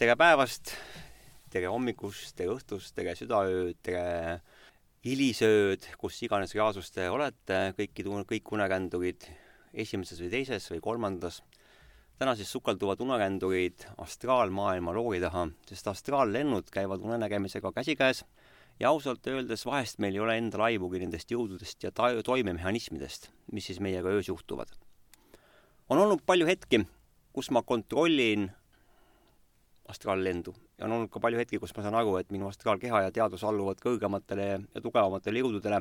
tere päevast, tere hommikust, tere õhtust, tere südaööd, tere hilisööd, kus iganes reaalsus te olete, kõiki, kõik unekändurid esimeses või teises või kolmandas. täna siis sukelduvad unekändurid astraalmaailma loori taha, sest astraallennud käivad unenägemisega käsikäes ja ausalt öeldes vahest meil ei ole endal aimugi nendest jõududest ja ta-, toimemehhanismidest, mis siis meiega öös juhtuvad. on olnud palju hetki, kus ma kontrollin astraallendu ja on olnud ka palju hetki, kus ma saan aru, et minu astraalkeha ja teadus alluvad kõrgematele ja tugevamatele jõududele.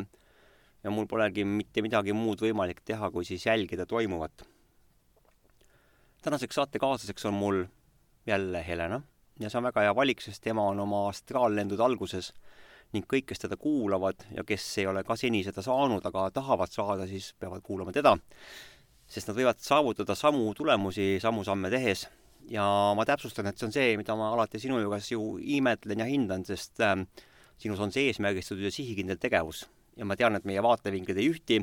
Ja mul polegi mitte midagi muud võimalik teha, kui siis jälgida toimuvat. tänaseks saatekaaslaseks on mul jälle Helena. Ja see on väga hea valik, sest tema on oma astraallendude alguses ning kõik, kes teda kuulavad ja kes ei ole ka seni seda saanud, aga tahavad saada, siis peavad kuulama teda, sest nad võivad saavutada samu tulemusi samu samme tehes ja ma täpsustan, et see on see, mida ma alati sinu juures ju imetlen ja hindan, sest äh, sinus on see eesmärgistatud ja sihikindel tegevus. ja ma tean, et meie vaatevinklid ei ühti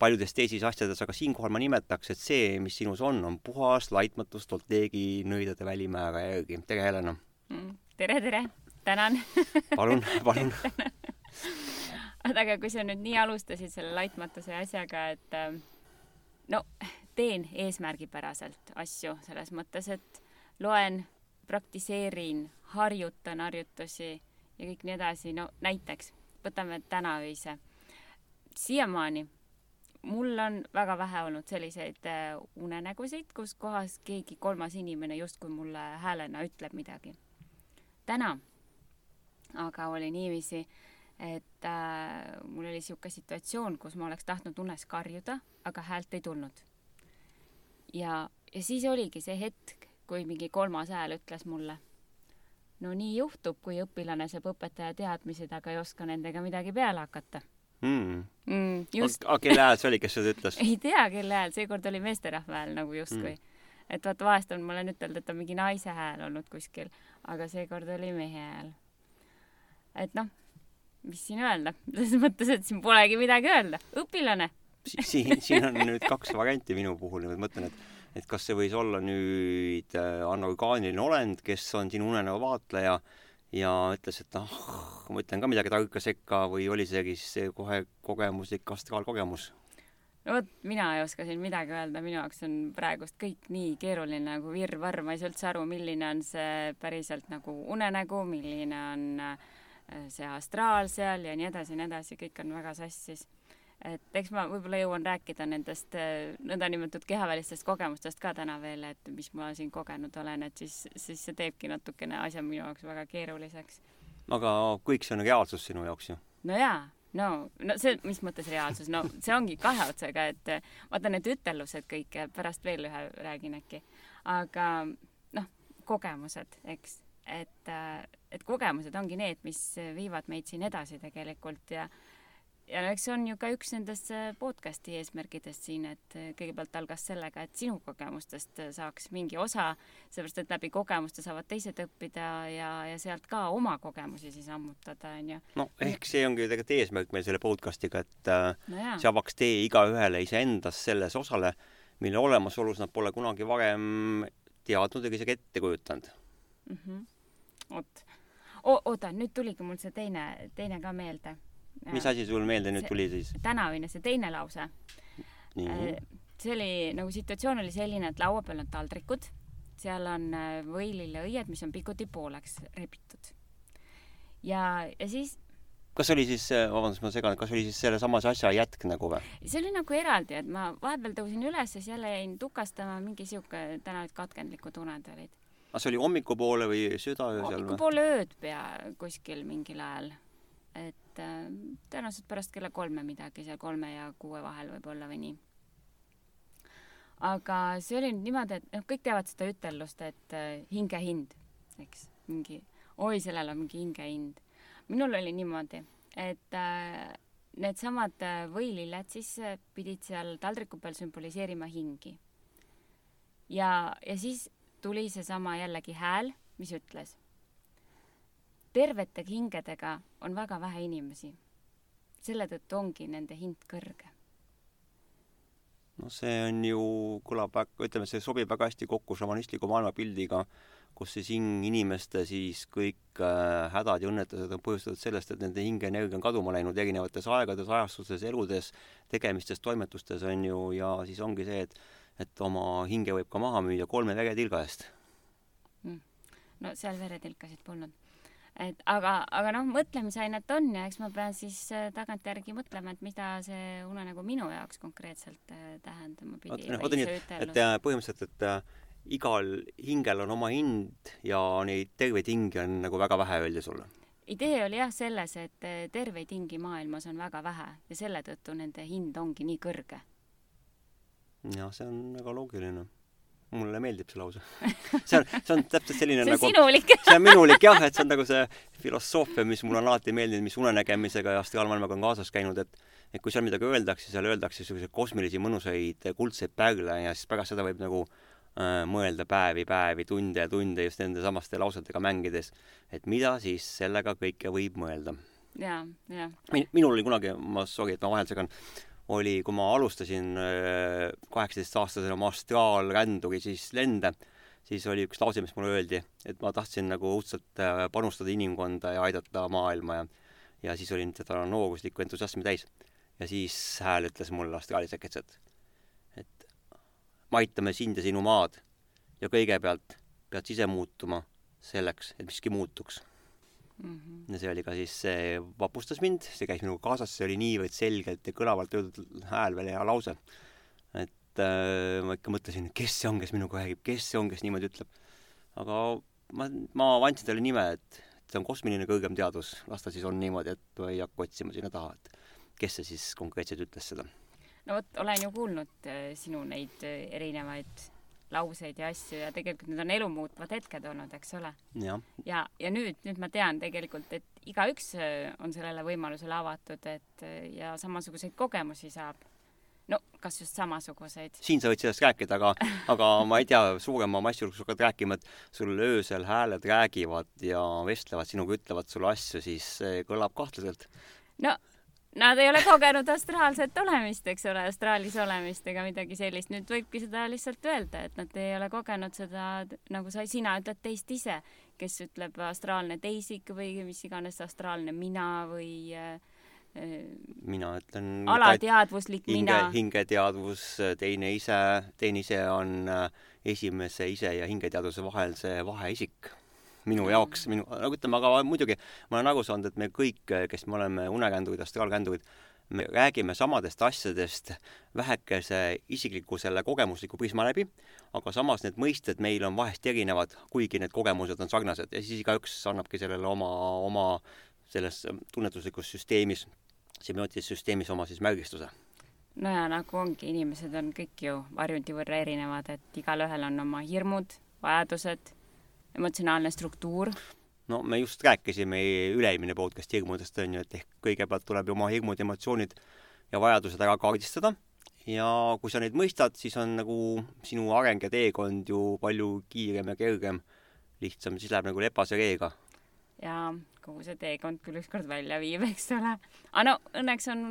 paljudes teistes asjades, aga siinkohal ma nimetaks, et see, mis sinus on, on puhas laitmatu strateegi nõidade välimäära järgi. tere, Helena mm,! tere, tere! tänan palun, palun oota, aga kui sa nüüd nii alustasid selle laitmatuse asjaga, et äh, no teen eesmärgipäraselt asju selles mõttes, et loen, praktiseerin, harjutan harjutusi ja kõik nii edasi, no näiteks võtame täna öise. siiamaani mul on väga vähe olnud selliseid äh, unenägusid, kus kohas keegi kolmas inimene justkui mulle häälena ütleb midagi. täna aga oli niiviisi, et äh, mul oli niisugune situatsioon, kus ma oleks tahtnud unes karjuda, aga häält ei tulnud ja, ja siis oligi see hetk, kui mingi kolmas hääl ütles mulle, no nii juhtub, kui õpilane saab õpetaja teadmised, aga ei oska nendega midagi peale hakata mm.. Mm, just. kelle hääl see oli, kes seda ütles? ei tea, kelle hääl, seekord oli meesterahva hääl nagu justkui mm.. et vaata, vahest on mulle ütelda, et on mingi naise hääl olnud kuskil, aga seekord oli mehe hääl. et noh, mis siin öelda, selles mõttes, et siin polegi midagi öelda, õpilane siin, siin on nüüd kaks varianti minu puhul, ma mõtlen, et et kas see võis olla nüüd äh, anorgaaniline olend, kes on sinu unenäo vaatleja ja ütles, et noh, ma ütlen ka midagi tarka sekka või oli see siis kohe kogemuslik astraalkogemus? no vot, mina ei oska siin midagi öelda, minu jaoks on praegust kõik nii keeruline nagu virvarr, ma ei saa üldse aru, milline on see päriselt nagu unenägu, milline on äh, see astraal seal ja nii edasi ja nii edasi, kõik on väga sassis et eks ma võib-olla jõuan rääkida nendest äh, nõndanimetatud kehavälistest kogemustest ka täna veel, et mis ma siin kogenud olen, et siis, siis see teebki natukene asja minu jaoks väga keeruliseks. aga kõik see on reaalsus sinu jaoks ju? no jaa, no, no see, mis mõttes reaalsus, no see ongi kahe otsaga, et vaata need ütelused kõik, pärast veel ühe räägin äkki, aga noh, kogemused, eks, et, et kogemused ongi need, mis viivad meid siin edasi tegelikult ja ja eks see on ju ka üks nendest äh, podcast'i eesmärgidest siin, et äh, kõigepealt algas sellega, et sinu kogemustest äh, saaks mingi osa, sellepärast et läbi kogemuste saavad teised õppida ja, ja sealt ka oma kogemusi siis ammutada, onju. no ehk see ongi ju tegelikult eesmärk meil selle podcast'iga, et no see avaks tee igaühele iseendas selles osale, mille olemasolus nad pole kunagi varem teadnud ega isegi ette kujutanud mm. -hmm. vot. oota, nüüd tuligi mul see teine, teine ka meelde mis asi sul meelde nüüd tuli siis? tänavine, see teine lause. Äh, see oli, nagu situatsioon oli selline, et laua peal on taldrikud, seal on äh, võililleõied, mis on pikuti pooleks rebitud. ja, ja siis kas oli siis, äh, vabandust, ma segan, kas oli siis sellesama asja jätk nagu või? see oli nagu eraldi, et ma vahepeal tõusin üles, siis jälle jäin tukastama, mingi sihuke, täna olid katkendlikud uned olid. aga see oli hommikupoole või südaöösel või? hommikupoole ööd pea kuskil mingil ajal. Et äh, tõenäoliselt pärast kella kolme midagi, seal kolme ja kuue vahel võib-olla või nii. aga see oli nüüd niimoodi, et noh, kõik teavad seda ütelust, et äh, hingehind, eks, mingi, oi, sellel on mingi hingehind. minul oli niimoodi, et äh, needsamad äh, võililled siis äh, pidid seal taldriku peal sümboliseerima hingi. ja, ja siis tuli seesama jällegi hääl, mis ütles tervete hingedega on väga vähe inimesi. selle tõttu ongi nende hind kõrge. no see on ju, kõlab väga, ütleme, see sobib väga hästi kokku šamanistliku maailmapildiga, kus siis hing, inimeste siis kõik äh, hädad ja õnnetused on põhjustatud sellest, et nende hingeenergia on kaduma läinud erinevates aegades, ajastustes, eludes, tegemistes, toimetustes on ju, ja siis ongi see, et et oma hinge võib ka maha müüa kolme veretilga eest mm.. no seal veretilkasid polnud et aga, aga noh, mõtlemisainet on ja eks ma pean siis äh, tagantjärgi mõtlema, et mida see unenägu minu jaoks konkreetselt äh, tähendama pidi. oota nii, et, et äh, põhimõtteliselt, et äh, igal hingel on oma hind ja neid terveid hingi on nagu väga vähe, öeldi sulle? idee oli jah selles, et terveid hingi maailmas on väga vähe ja selle tõttu nende hind ongi nii kõrge. jah, see on väga loogiline mulle meeldib see lause. see on, see on täpselt selline see on nagu sinulik see on minulik jah, et see on nagu see filosoofia, mis mulle on alati meeldinud, mis unenägemisega ja astraalmaailmaga on kaasas käinud, et et kui seal midagi öeldakse, seal öeldakse niisuguseid kosmilisi mõnusaid kuldseid pärle ja siis pärast seda võib nagu äh, mõelda päevi, päevi, tunde ja tunde just nende samaste lausetega mängides, et mida siis sellega kõike võib mõelda. jaa, jaa. minul oli kunagi, ma sorry, et ma vahele segan, oli, kui ma alustasin äh, kaheksateistaastasena oma astraalränduri siis lende, siis oli üks lause, mis mulle öeldi, et ma tahtsin nagu õudselt äh, panustada inimkonda ja aidata maailma ja ja siis olin seda nooruslikku entusiasmi täis. ja siis hääl ütles mulle astraalis äkitselt, et me aitame sind ja sinu maad ja kõigepealt pead ise muutuma selleks, et miski muutuks mm. -hmm. ja see oli ka siis, see vapustas mind, see käis minuga kaasas, see oli niivõrd selgelt ja kõlavalt öeldud hääl veel hea lause. et äh, ma ikka mõtlesin, kes see on, kes minuga räägib, kes see on, kes niimoodi ütleb. aga ma, ma andsin talle nime, et see on kosmiline kõrgem teadus, las ta siis on niimoodi, et ma ei hakka otsima sinna taha, et kes see siis konkreetselt ütles seda. no vot, olen ju kuulnud äh, sinu neid äh, erinevaid lauseid ja asju ja tegelikult need on elumuutvad hetked olnud, eks ole. ja, ja, ja nüüd, nüüd ma tean tegelikult, et igaüks äh, on sellele võimalusele avatud, et äh, ja samasuguseid kogemusi saab. no kas just samasuguseid? siin sa võid sellest rääkida, aga, aga ma ei tea, suurema massi hulgas hakkad rääkima, et sul öösel hääled räägivad ja vestlevad sinuga, ütlevad sulle asju, siis see kõlab kahtlaselt. no Nad ei ole kogenud astraalset olemist, eks ole, astraalis olemist ega midagi sellist. nüüd võibki seda lihtsalt öelda, et nad ei ole kogenud seda, nagu sa, sina ütled teist ise, kes ütleb astraalne teisik või mis iganes astraalne mina või äh, mina ütlen alateadvuslik hinge, mina. hingeteadvus, teine ise, teine ise on äh, esimese ise ja hingeteadvuse vahel see vaheisik minu jaoks, minu, nagu ütleme, aga muidugi ma olen aru saanud, et me kõik, kes me oleme unekändurid, astraalkändurid, me räägime samadest asjadest vähekese isikliku selle kogemusliku prisma läbi, aga samas need mõisted meil on vahest erinevad, kuigi need kogemused on sarnased. Ja siis igaüks annabki sellele oma, oma selles tunnetuslikus süsteemis, semiootilises süsteemis oma siis märgistuse. No ja nagu ongi, inimesed on kõik ju varjundi võrra erinevad, et igalühel on oma hirmud, vajadused emotsionaalne struktuur? no me just rääkisime üle-eelmine podcast hirmudest, on ju, et ehk kõigepealt tuleb ju oma hirmud, emotsioonid ja vajadused ära kaardistada ja kui sa neid mõistad, siis on nagu sinu areng ja teekond ju palju kiirem ja kergem, lihtsam, siis läheb nagu lepase reega. jaa, kogu see teekond küll ükskord välja viib, eks ole. aga no õnneks on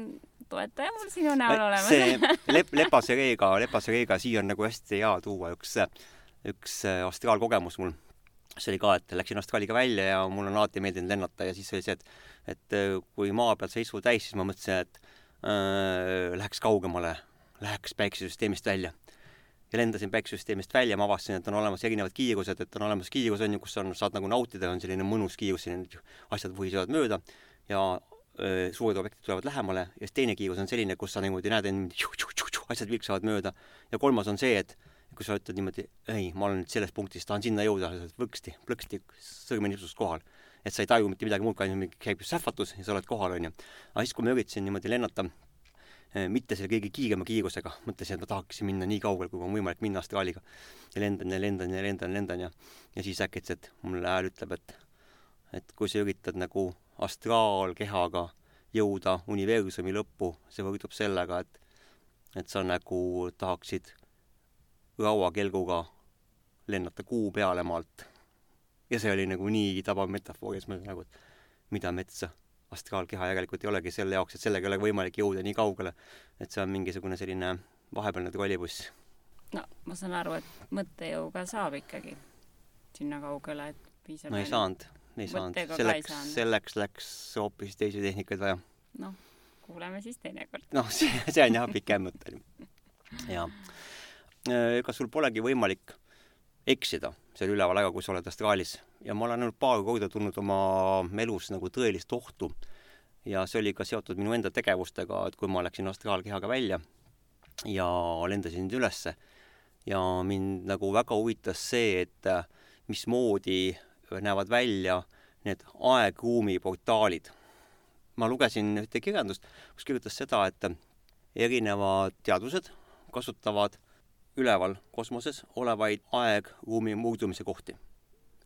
toetaja mul sinu näol olemas. see lep-, lepase reega, lepase reega, siia on nagu hästi hea tuua üks, üks astraalkogemus mul see oli ka, et läksin astraaliga välja ja mul on alati meeldinud lennata ja siis oli see, et et äh, kui maa peal sai isu täis, siis ma mõtlesin, et äh, läheks kaugemale, läheks päikesesüsteemist välja. ja lendasin päikesesüsteemist välja, ma avastasin, et on olemas erinevad kiirused, et on olemas kiirus, on ju, kus on, saad nagu nautida, on selline mõnus kiirus, selline asjad vuhisevad mööda ja äh, suured objektid tulevad lähemale ja siis teine kiirus on selline, kus sa niimoodi näed, asjad vilksavad mööda ja kolmas on see, et kui sa ütled niimoodi, ei, ma olen nüüd selles punktis, tahan sinna jõuda, võksti, plõksti, sõrmenipsust kohal. et sa ei taju mitte midagi muud, kui ainult käib sähvatus ja sa oled kohal, onju. aga siis, kui ma üritasin niimoodi lennata, eh, mitte selle kõige kiirema kiirusega, mõtlesin, et ma tahaksin minna nii kaugele, kui on võimalik minna astraaliga. ja lendan ja lendan ja lendan, lendan ja, ja siis äkitselt mulle hääl ütleb, et, et kui sa üritad nagu astraalkehaga jõuda universumi lõppu, see võrdub sellega, et, et sa nagu tahaksid rauakelguga lennata kuu peale maalt. ja see oli nagu nii tabav metafoor ja siis ma olin nagu, et mida metsa, astraalkeha järelikult ei olegi selle jaoks, et sellega ei ole võimalik jõuda nii kaugele, et see on mingisugune selline vahepealne trollibuss. no ma saan aru, et mõttejõuga saab ikkagi. sinna kaugele, et piisab no ei saanud, ei saanud. selleks, selleks läks hoopis teisi tehnikaid vaja. noh, kuuleme siis teinekord. noh, see, see on jah pikem onju. jaa. Ega sul polegi võimalik eksida seal üleval väga, kui sa oled astraalis. ja ma olen ainult paar korda tulnud oma elus nagu tõelist ohtu ja see oli ka seotud minu enda tegevustega, et kui ma läksin astraalkehaga välja ja lendasin ülesse ja mind nagu väga huvitas see, et mismoodi näevad välja need aegruumi portaalid. ma lugesin ühte kirjandust, kus kirjutas seda, et erinevad teadused kasutavad üleval kosmoses olevaid aeg-ruumi murdumise kohti.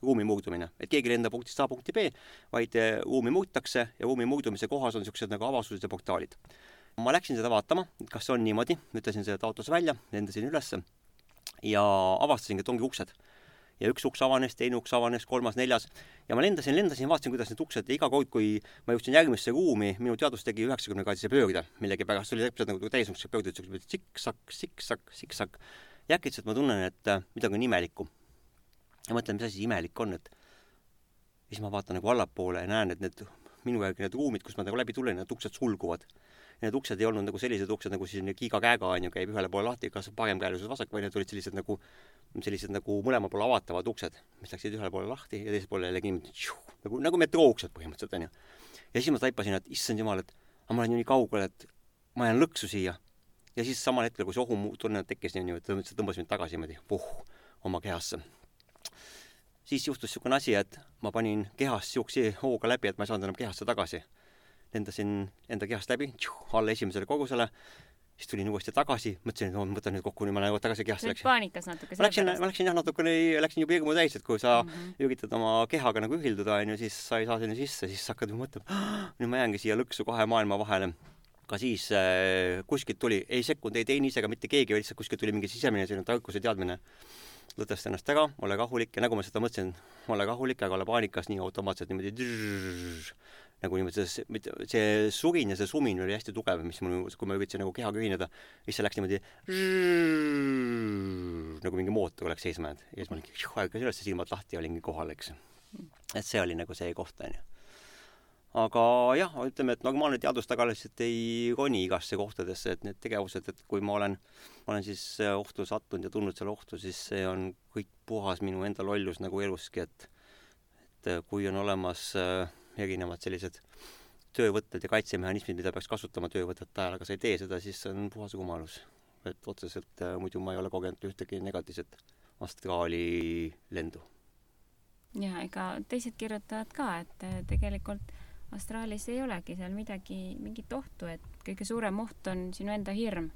ruumi murdumine, et keegi ei lenda punktist A punkti B, vaid eh, ruumi murtakse ja ruumi murdumise kohas on niisugused nagu avasused ja portaalid. ma läksin seda vaatama, kas on niimoodi, ütlesin selle taotluse välja, lendasin ülesse ja avastasingi, et ongi uksed ja üks uks avanes, teine uks avanes, kolmas, neljas. Ja ma lendasin, lendasin, vaatasin, kuidas need uksed iga kord, kui ma jõudsin järgmisse ruumi, minu teadvus tegi üheksakümne kraadise pöörde millegipärast, oli täpselt nagu täis niisugused pöörded, niisugused siksak, siksak, siksak ja äkitselt ma tunnen, et äh, midagi on imelikku. ja mõtlen, mis asi see imelik on, et siis ma vaatan nagu allapoole ja näen, et need minu järgi need ruumid, kus ma nagu läbi tulen, need uksed sulguvad need uksed ei olnud nagu sellised uksed, nagu siis Giga käega on ju, käib ühele poole lahti, kas paremkäelisus, vasak, vaid need olid sellised nagu, sellised nagu mõlema poole avatavad uksed, mis läksid ühele poole lahti ja teisele poole jällegi niimoodi nagu, nagu metroouksed põhimõtteliselt, on ju. ja siis ma taipasin, et issand jumal, et aga ma olen ju nii kaugel, et ma jään lõksu siia. ja siis samal hetkel, kui see ohutunne tekkis, nii et see tõmbas mind tagasi niimoodi, puh, oma kehasse siis juhtus niisugune asi, et ma panin kehast niisuguse hooga läbi, et ma ei saanud enam kehasse tagasi lendasin enda kehast läbi, alla esimesele kogusele, siis tulin uuesti tagasi, mõtlesin, et no ma võtan nüüd kokku, nüüd ma lähen tagasi kehasse läksin. paanikas natuke. ma läksin, ma läksin jah, natukene, läksin juba hirmu täis, et kui sa mm -hmm. üritad oma kehaga nagu ühilduda, onju, siis sa ei saa sinna sisse, siis sa hakkad mõtlema, nüüd ma jäängi siia lõksu kahe maailma vahele. ka siis äh, kuskilt tuli, ei sekkunud ei teine ise ega mitte keegi, lihtsalt kuskilt tuli mingi sisemine selline tarkuse teadmine lõdvesta ennast ära, ole rahulik ja nagu ma seda mõtlesin, ole rahulik, aga ole paanikas nii automaatselt niimoodi nagu niimoodi see, see surin ja see sumin oli hästi tugev, mis mul, kui ma üritasin nagu kehaga ühineda, siis see läks niimoodi nagu mingi mootor oleks seisma jäänud ja siis ma olin ärkas üles, silmad lahti ja olingi kohal, eks. et see oli nagu see koht, onju. aga jah, ütleme, et normaalne teadus taga lihtsalt ei roni igasse kohtadesse, et need tegevused, et kui ma olen, olen siis ohtu sattunud ja tundnud selle ohtu, siis see on kõik puhas minu enda lollus nagu eluski, et et kui on olemas äh, erinevad sellised töövõtted ja kaitsemehhanismid, mida peaks kasutama töövõtete ajal, aga sa ei tee seda, siis see on puhas rumalus. et otseselt äh, muidu ma ei ole kogenud ühtegi negatiivset astraali lendu. ja ega teised kirjutavad ka, et äh, tegelikult astraalis ei olegi seal midagi, mingit ohtu, et kõige suurem oht on sinu enda hirm.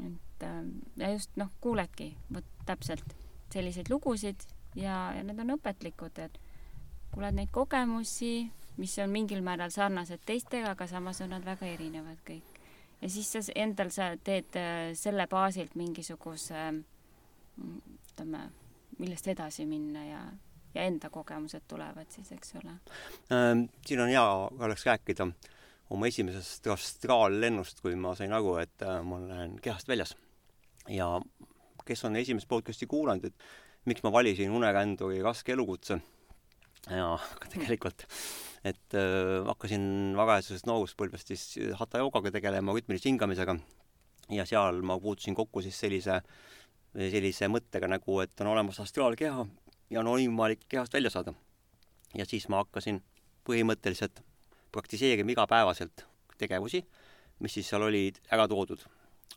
et äh, ja just noh, kuuledki vot täpselt selliseid lugusid ja, ja need on õpetlikud, et kuuled neid kogemusi, mis on mingil määral sarnased teistega, aga samas on nad väga erinevad kõik. ja siis sa endal sa teed äh, selle baasilt mingisuguse ütleme, millest edasi minna ja, ja enda kogemused tulevad siis, eks ole ähm,. siin on hea, oleks rääkida oma esimesest astraallennust, kui ma sain aru, et äh, ma olen kehast väljas. ja kes on esimest podcast'i kuulanud, et miks ma valisin uneränduri raske elukutse aga tegelikult, et äh, hakkasin varajasest nooruspõlvest siis hatha joogaga tegelema, rütmilise hingamisega ja seal ma puutusin kokku siis sellise, sellise mõttega nagu, et on olemas astraalkeha ja on võimalik kehast välja saada. ja siis ma hakkasin põhimõtteliselt praktiseerima igapäevaselt tegevusi, mis siis seal olid ära toodud.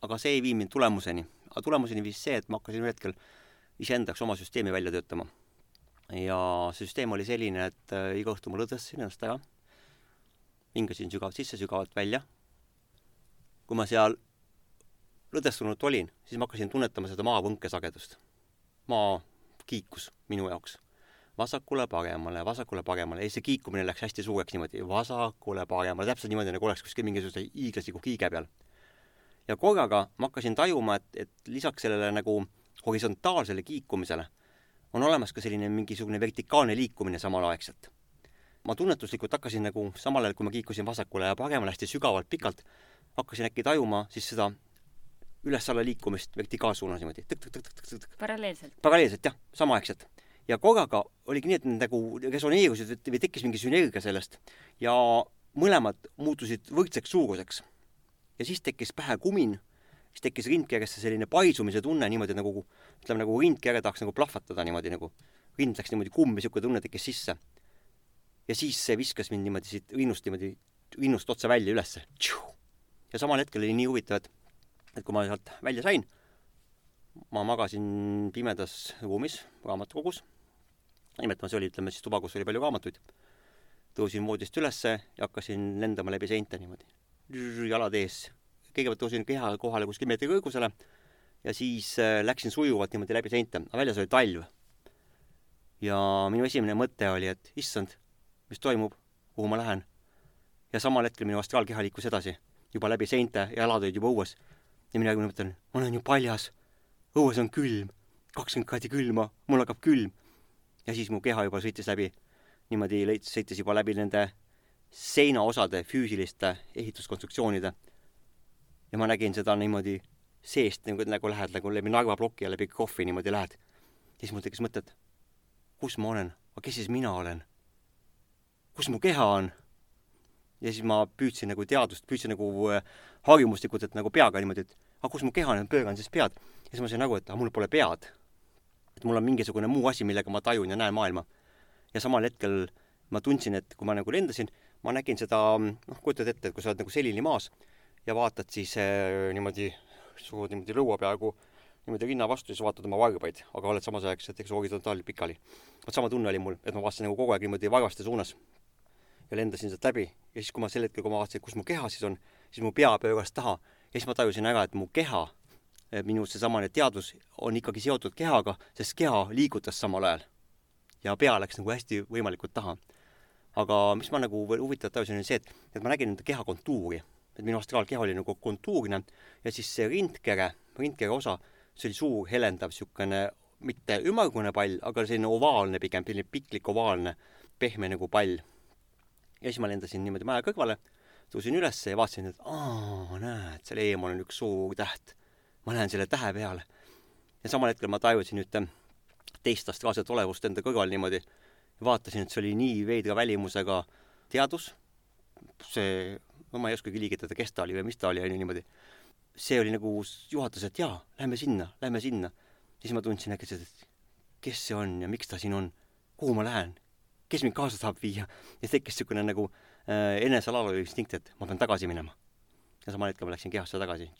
aga see ei vii mind tulemuseni. aga tulemuseni viis see, et ma hakkasin ühel hetkel iseendaks oma süsteemi välja töötama ja süsteem oli selline, et äh, iga õhtu ma lõdvestasin ennast ära, hingasin sügavalt sisse, sügavalt välja. kui ma seal lõdvestunult olin, siis ma hakkasin tunnetama seda maavõnke sagedust. maa kiikus minu jaoks vasakule-paremale, vasakule-paremale ja see kiikumine läks hästi suureks niimoodi vasakule-paremale, täpselt niimoodi, nagu oleks kuskil mingisuguse hiiglasliku kiige peal. ja korraga ma hakkasin tajuma, et, et lisaks sellele nagu horisontaalsele kiikumisele on olemas ka selline mingisugune vertikaalne liikumine samalaegselt. ma tunnetuslikult hakkasin nagu samal ajal, kui ma kiikusin vasakule ja paremale hästi sügavalt, pikalt, hakkasin äkki tajuma siis seda üles-alla liikumist vertikaalsuunas niimoodi tõk-tõk-tõk-tõk-tõk. paralleelselt? paralleelselt jah, samaaegselt. ja korraga oligi nii, et nad nagu resoneerusid või tekkis mingi sünergia sellest ja mõlemad muutusid võrdseks suuruseks. ja siis tekkis pähe kumin, siis tekkis rindkeresse selline paisumise tunne niimoodi nagu, ütleme nagu rindkere tahaks nagu plahvatada niimoodi nagu, rind läks niimoodi kumm ja niisugune tunne tekkis sisse. ja siis see viskas mind niimoodi siit rinnust niimoodi, rinnust otse välja ülesse. ja samal hetkel oli nii huvitav, et, et kui ma sealt välja sain, ma magasin pimedas ruumis raamatukogus nimetame, see oli, ütleme siis tuba, kus oli palju raamatuid. tõusin voodist ülesse ja hakkasin lendama läbi seinte niimoodi, jalad ees. Kõigepealt tõusin keha kohale kuskil meetri kõrgusele ja siis äh, läksin sujuvalt niimoodi läbi seinte, aga väljas oli talv. ja minu esimene mõte oli, et issand, mis toimub, kuhu ma lähen. ja samal hetkel minu astraalkeha liikus edasi, juba läbi seinte, jalad olid juba õues. ja mina mõtlen, ma olen ju paljas, õues on külm, kakskümmend kraadi külma, mul hakkab külm ja siis mu keha juba sõitis läbi, niimoodi sõitis juba läbi nende seinaosade füüsiliste ehituskonstruktsioonide. Ja ma nägin seda niimoodi seest, nagu, nagu lähed nagu läbi Narva ploki ja läbi kohvi niimoodi lähed. ja siis mul tekkis mõte, et kus ma olen, aga kes siis mina olen? kus mu keha on? ja siis ma püüdsin nagu teadust, püüdsin nagu äh, harjumuslikult, et nagu peaga niimoodi, et aga kus mu keha on, pööran siis pead. ja siis ma sain aru, et aga mul pole pead et mul on mingisugune muu asi, millega ma tajun ja näen maailma. ja samal hetkel ma tundsin, et kui ma nagu lendasin, ma nägin seda, noh, kujutad ette, et kui sa oled nagu selili maas ja vaatad siis äh, niimoodi, surud niimoodi lõua peaaegu niimoodi rinna vastu ja siis vaatad oma varbaid, aga oled samas ajaks näiteks horisontaalselt pikali. vot sama tunne oli mul, et ma vaatasin nagu kogu aeg niimoodi varvaste suunas ja lendasin sealt läbi ja siis, kui ma sel hetkel, kui ma vaatasin, kus mu keha siis on, siis mu pea pööras taha ja siis ma tajusin ära, et mu keha minu seesamane teadvus on ikkagi seotud kehaga, sest keha liigutas samal ajal. ja pea läks nagu hästi võimalikult taha. aga mis ma nagu huvitavat tajusin, oli see, et, et ma nägin enda keha kontuuri. Et minu astraalkeha oli nagu kontuurne ja siis see rindkere, rindkere osa, see oli suur helendav niisugune mitte ümmargune pall, aga selline ovaalne pigem, selline piklik ovaalne, pehme nagu pall. ja siis ma lendasin niimoodi maja kõrvale, tõusin üles ja vaatasin, et aa, näed, seal eemal on üks suur täht ma lähen selle tähe peale. ja samal hetkel ma tajusin ühte teist astraalset olevust enda kõrval niimoodi, vaatasin, et see oli nii veidra välimusega teadus, see, no ma ei oskagi liigitada, kes ta oli või mis ta oli, on ju niimoodi. see oli nagu juhatus, et jaa, lähme sinna, lähme sinna. siis ma tundsin äkki, et kes see on ja miks ta siin on, kuhu ma lähen, kes mind kaasa tahab viia. ja tekkis niisugune nagu äh, enesealalu instinkt, et ma pean tagasi minema. ja samal hetkel ma läksin kehasse tagasi,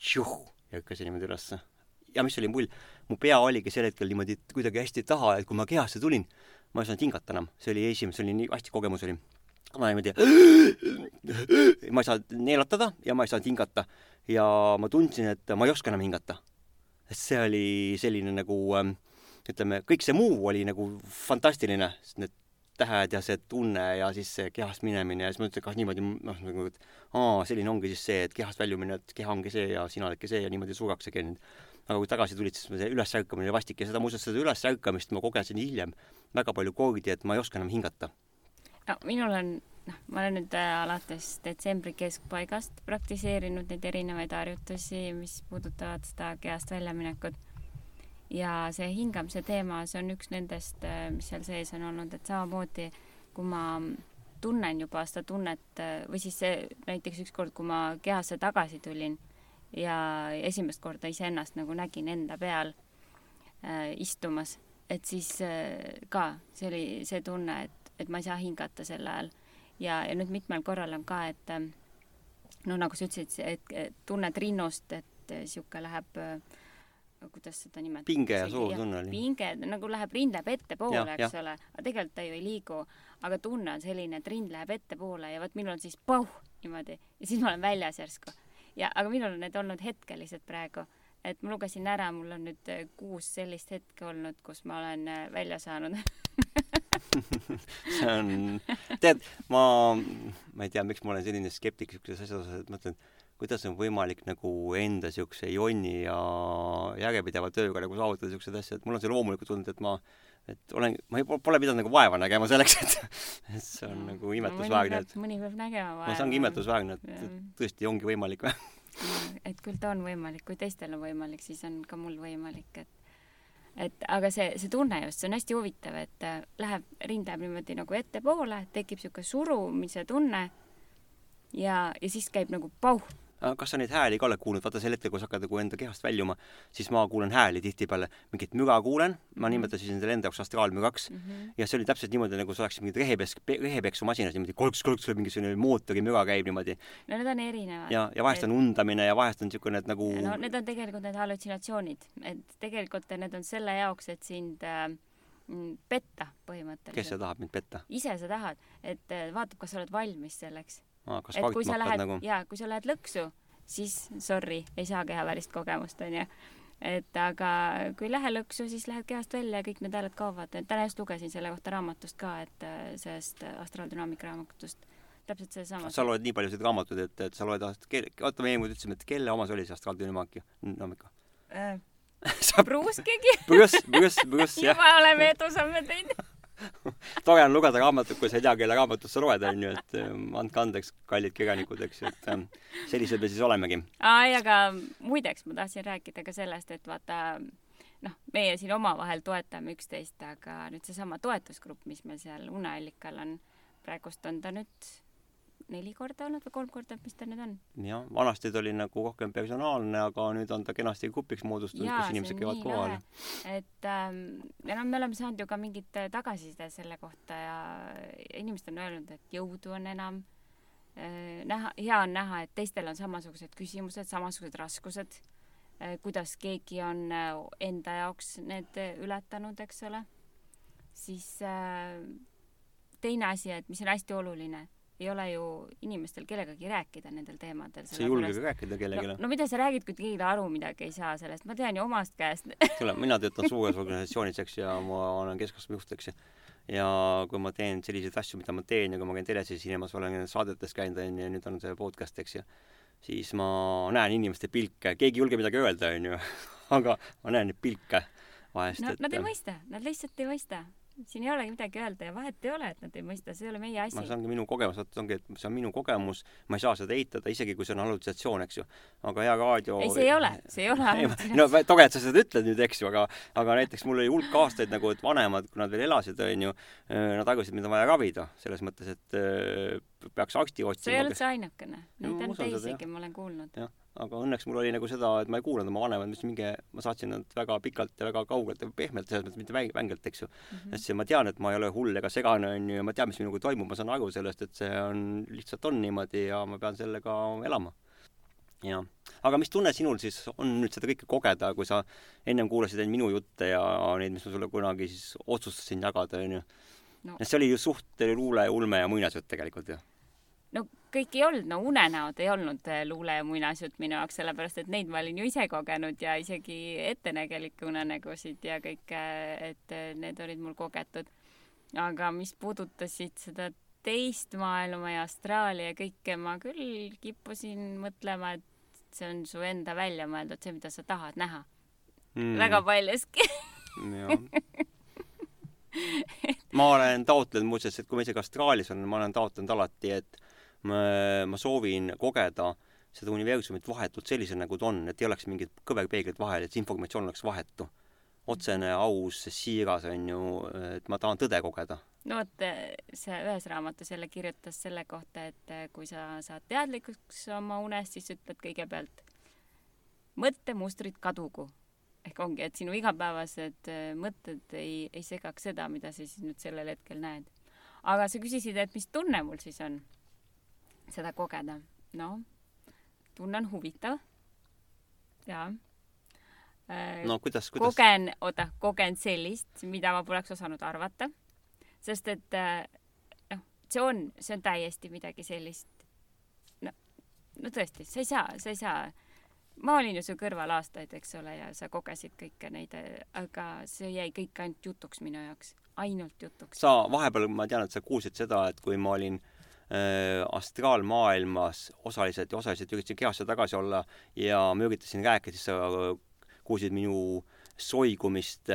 ja hüppasin niimoodi ülesse. ja mis oli mull, mu pea oligi sel hetkel niimoodi kuidagi hästi taha, et kui ma kehasse tulin, ma ei saanud hingata enam, see oli esimene, see oli nii hästi kogemus oli. Ma niimoodi, ma ei saanud neelatada ja ma ei saanud hingata. ja ma tundsin, et ma ei oska enam hingata. sest see oli selline nagu ähm, ütleme, kõik see muu oli nagu fantastiline, need tähed ja see tunne ja siis see kehast minemine ja siis ma ütlesin, et ah niimoodi noh, nagu et aa, selline ongi siis see, et kehast väljumine, et keha ongi see ja sina oledki see ja niimoodi see käinud. aga kui tagasi tulid, siis see ülesärkamine oli vastik ja seda muuseas, seda ülesärkamist ma kogesin hiljem väga palju kordi, et ma ei oska enam hingata. No minul on noh, ma olen nüüd äh, alates detsembri keskpaigast praktiseerinud neid erinevaid harjutusi, mis puudutavad seda kehast väljaminekut. Ja see hingamise teema, see on üks nendest, äh, mis seal sees on olnud, et samamoodi kui ma tunnen juba seda tunnet äh, või siis see näiteks ükskord, kui ma kehasse tagasi tulin ja esimest korda iseennast nagu nägin enda peal äh, istumas, et siis äh, ka see oli see tunne, et, et ma ei saa hingata sel ajal. ja, ja nüüd mitmel korral on ka, et äh, no nagu sa ütlesid, et, tunned rinnust, et niisugune läheb äh, kuidas seda nimetada? pinge ja suur tunne oli. pinge, nagu läheb, rind läheb ettepoole, eks ja. ole, aga tegelikult ta ju ei liigu. aga tunne on selline, et rind läheb ettepoole ja vot minul on siis pauh niimoodi ja siis ma olen väljas järsku. ja, aga minul on need olnud hetkelised praegu. et ma lugesin ära, mul on nüüd äh, kuus sellist hetke olnud, kus ma olen äh, välja saanud see on, tead, ma, ma ei tea, miks ma olen selline skeptik niisuguses asjas, et mõtlen, kuidas on võimalik nagu enda niisuguse jonni ja järjepideva tööga nagu saavutada niisuguseid asju, et mul on see loomulikult tulnud, et ma et olen, ma ei, pole pidanud nagu vaeva nägema selleks, et et see on nagu imetlusväärne, et mõni peab nägema vaeva. see ongi imetlusväärne, et, et tõesti ongi võimalik või et küll ta on võimalik, kui teistel on võimalik, siis on ka mul võimalik, et et aga see, see tunne just, see on hästi huvitav, et äh, läheb, rind läheb niimoodi nagu ettepoole, tekib niisugune surumise tunne ja, ja siis käib nagu pauh kas sa neid hääli ka oled kuulnud, vaata sel hetkel, kui sa hakkad nagu enda kehast väljuma, siis ma kuulen hääli tihtipeale, mingit müra kuulen, ma Mhm. nimetasin endale enda jaoks astraalmügaks mm. -hmm. ja see oli täpselt niimoodi, nagu sa oleksid mingi rehepes-, rehepeksumasines niimoodi kolks-kolks, mingisugune mootorimüra käib niimoodi. no need on erinevad. ja, ja vahest on undamine ja vahest on niisugune, et nagu no need on tegelikult need hallutsinatsioonid, et tegelikult need on selle jaoks, et sind äh, mm, petta põhimõtteliselt. kes see tahab mind petta? ise sa tahad, et äh, vaatab, kas sa oled valmis selleks. Kas et kui sa lähed nagu? jaa, kui sa lähed lõksu, siis sorry, ei saa kehavälist kogemust, onju. et aga kui ei lähe lõksu, siis lähed kehast välja ja kõik need hääled kaovad. täna just lugesin selle kohta raamatust ka, et äh, sellest astraaldünaamika raamatust. täpselt seesama. sa loed nii paljusid raamatuid, et, et sa loed, oota, me eelmine ütlesime, et kelle oma see oli, see astraaldünaamika? dünaamika äh, sa Pruuskigi Bruce, Bruce, Bruce, jah. juba oleme edusamme teinud tore on lugeda raamatut, kui sa ei tea, kelle raamatut sa loed, onju, et ähm, andke andeks, kallid kirjanikud, eks ju, et ähm, sellised me siis olemegi. ai, aga muideks ma tahtsin rääkida ka sellest, et vaata noh, meie siin omavahel toetame üksteist, aga nüüd seesama toetusgrupp, mis meil seal Uneallikal on, praegust on ta nüüd neli korda olnud või kolm korda, mis ta nüüd on? jah, vanasti ta oli nagu rohkem personaalne, aga nüüd on ta kenasti grupiks moodustunud, kus inimesed käivad kohal. et ähm, ja noh, me oleme saanud ju ka mingit tagasiside selle kohta ja inimesed on öelnud, et jõudu on enam äh,. näha, hea on näha, et teistel on samasugused küsimused, samasugused raskused äh,, kuidas keegi on äh, enda jaoks need ületanud, eks ole. siis äh, teine asi, et mis on hästi oluline ei ole ju inimestel kellegagi rääkida nendel teemadel. sa ei julge ka rääkida kellelegi no,? no mida sa räägid, kui keegi aru midagi ei saa sellest, ma tean ju omast käest kuule, mina töötan suures organisatsioonis, eks, ja ma olen keskastme juht, eks ju. ja kui ma teen selliseid asju, mida ma teen ja kui ma käin teles esinemas, olen saadetes käinud, on ju, nüüd on see podcast, eks ju, siis ma näen inimeste pilke, keegi ei julge midagi öelda, on ju, aga ma näen neid pilke vahest. no et... nad ei mõista, nad lihtsalt ei mõista siin ei olegi midagi öelda ja vahet ei ole, et nad ei mõista, see ei ole meie asi. see ongi minu kogemus, vot ongi, et see on minu kogemus, ma ei saa seda eitada, isegi kui see on hallutsatsioon, eks ju. aga hea raadio ei, see ei ole, see ei ole hallutsatsioon. no tore, et sa seda ütled nüüd, eks ju, aga, aga näiteks mul oli hulk aastaid nagu, et vanemad, kui nad veel elasid, onju, nad arvasid, mind on vaja ravida, selles mõttes, et peaks arsti otsima. sa ei ole see ainukene, neid on teisigi, ma olen kuulnud. jah aga õnneks mul oli nagu seda, et ma ei kuulanud oma vanemaid, ma ütlesin, minge, ma saatsin nad väga pikalt ja väga kaugelt ja pehmelt, selles mõttes mitte väng-, vängelt, eks ju mm. -hmm. ütlesin, ma tean, et ma ei ole hull ega segane, on ju, ja ma tean, mis minuga toimub, ma saan aru sellest, et see on, lihtsalt on niimoodi ja ma pean sellega elama. jah. aga mis tunne sinul siis on nüüd seda kõike kogeda, kui sa ennem kuulasid ainult minu jutte ja neid, mis ma sulle kunagi siis otsustasin jagada, on ju no.? see oli ju suht luule, ulme ja muinasjutt tegelikult ju no kõik ei olnud, no unenäod ei olnud äh, luule ja muinasjutt minu jaoks, sellepärast et neid ma olin ju ise kogenud ja isegi ettenägelikke unenägusid ja kõike, et äh, need olid mul kogetud. aga mis puudutasid seda teist maailma ja Austraalia ja kõike, ma küll kippusin mõtlema, et see on su enda välja mõeldud, see, mida sa tahad näha. Mm.. väga paljuski. Ma olen taotlenud muuseas, et kui ma isegi Austraalias olen, ma olen taotlenud alati, et ma, soovin kogeda seda universumit vahetult sellisena, nagu ta on, et ei oleks mingit kõverpeeglit vahel, et see informatsioon oleks vahetu. otsene, aus, siiras, on ju, et ma tahan tõde kogeda. no vot, see ühes raamatus jälle kirjutas selle kohta, et kui sa saad teadlikuks oma unest, siis ütled kõigepealt mõttemustrid kadugu. ehk ongi, et sinu igapäevased mõtted ei, ei segaks seda, mida sa siis nüüd sellel hetkel näed. aga sa küsisid, et mis tunne mul siis on seda kogeda. noh, tunne on huvitav. jaa. no kuidas, kuidas? kogen, oota, kogen sellist, mida ma poleks osanud arvata. sest et noh, see on, see on täiesti midagi sellist. no, no tõesti, sa ei saa, sa ei saa ma olin ju su kõrval aastaid, eks ole, ja sa kogesid kõike neid, aga see jäi kõik ainult jutuks minu jaoks, ainult jutuks. sa vahepeal, ma tean, et sa kuulsid seda, et kui ma olin äh, astraalmaailmas osaliselt ja osaliselt üritasin kehasse tagasi olla ja ma üritasin rääkida, siis sa kuulsid minu soigumist,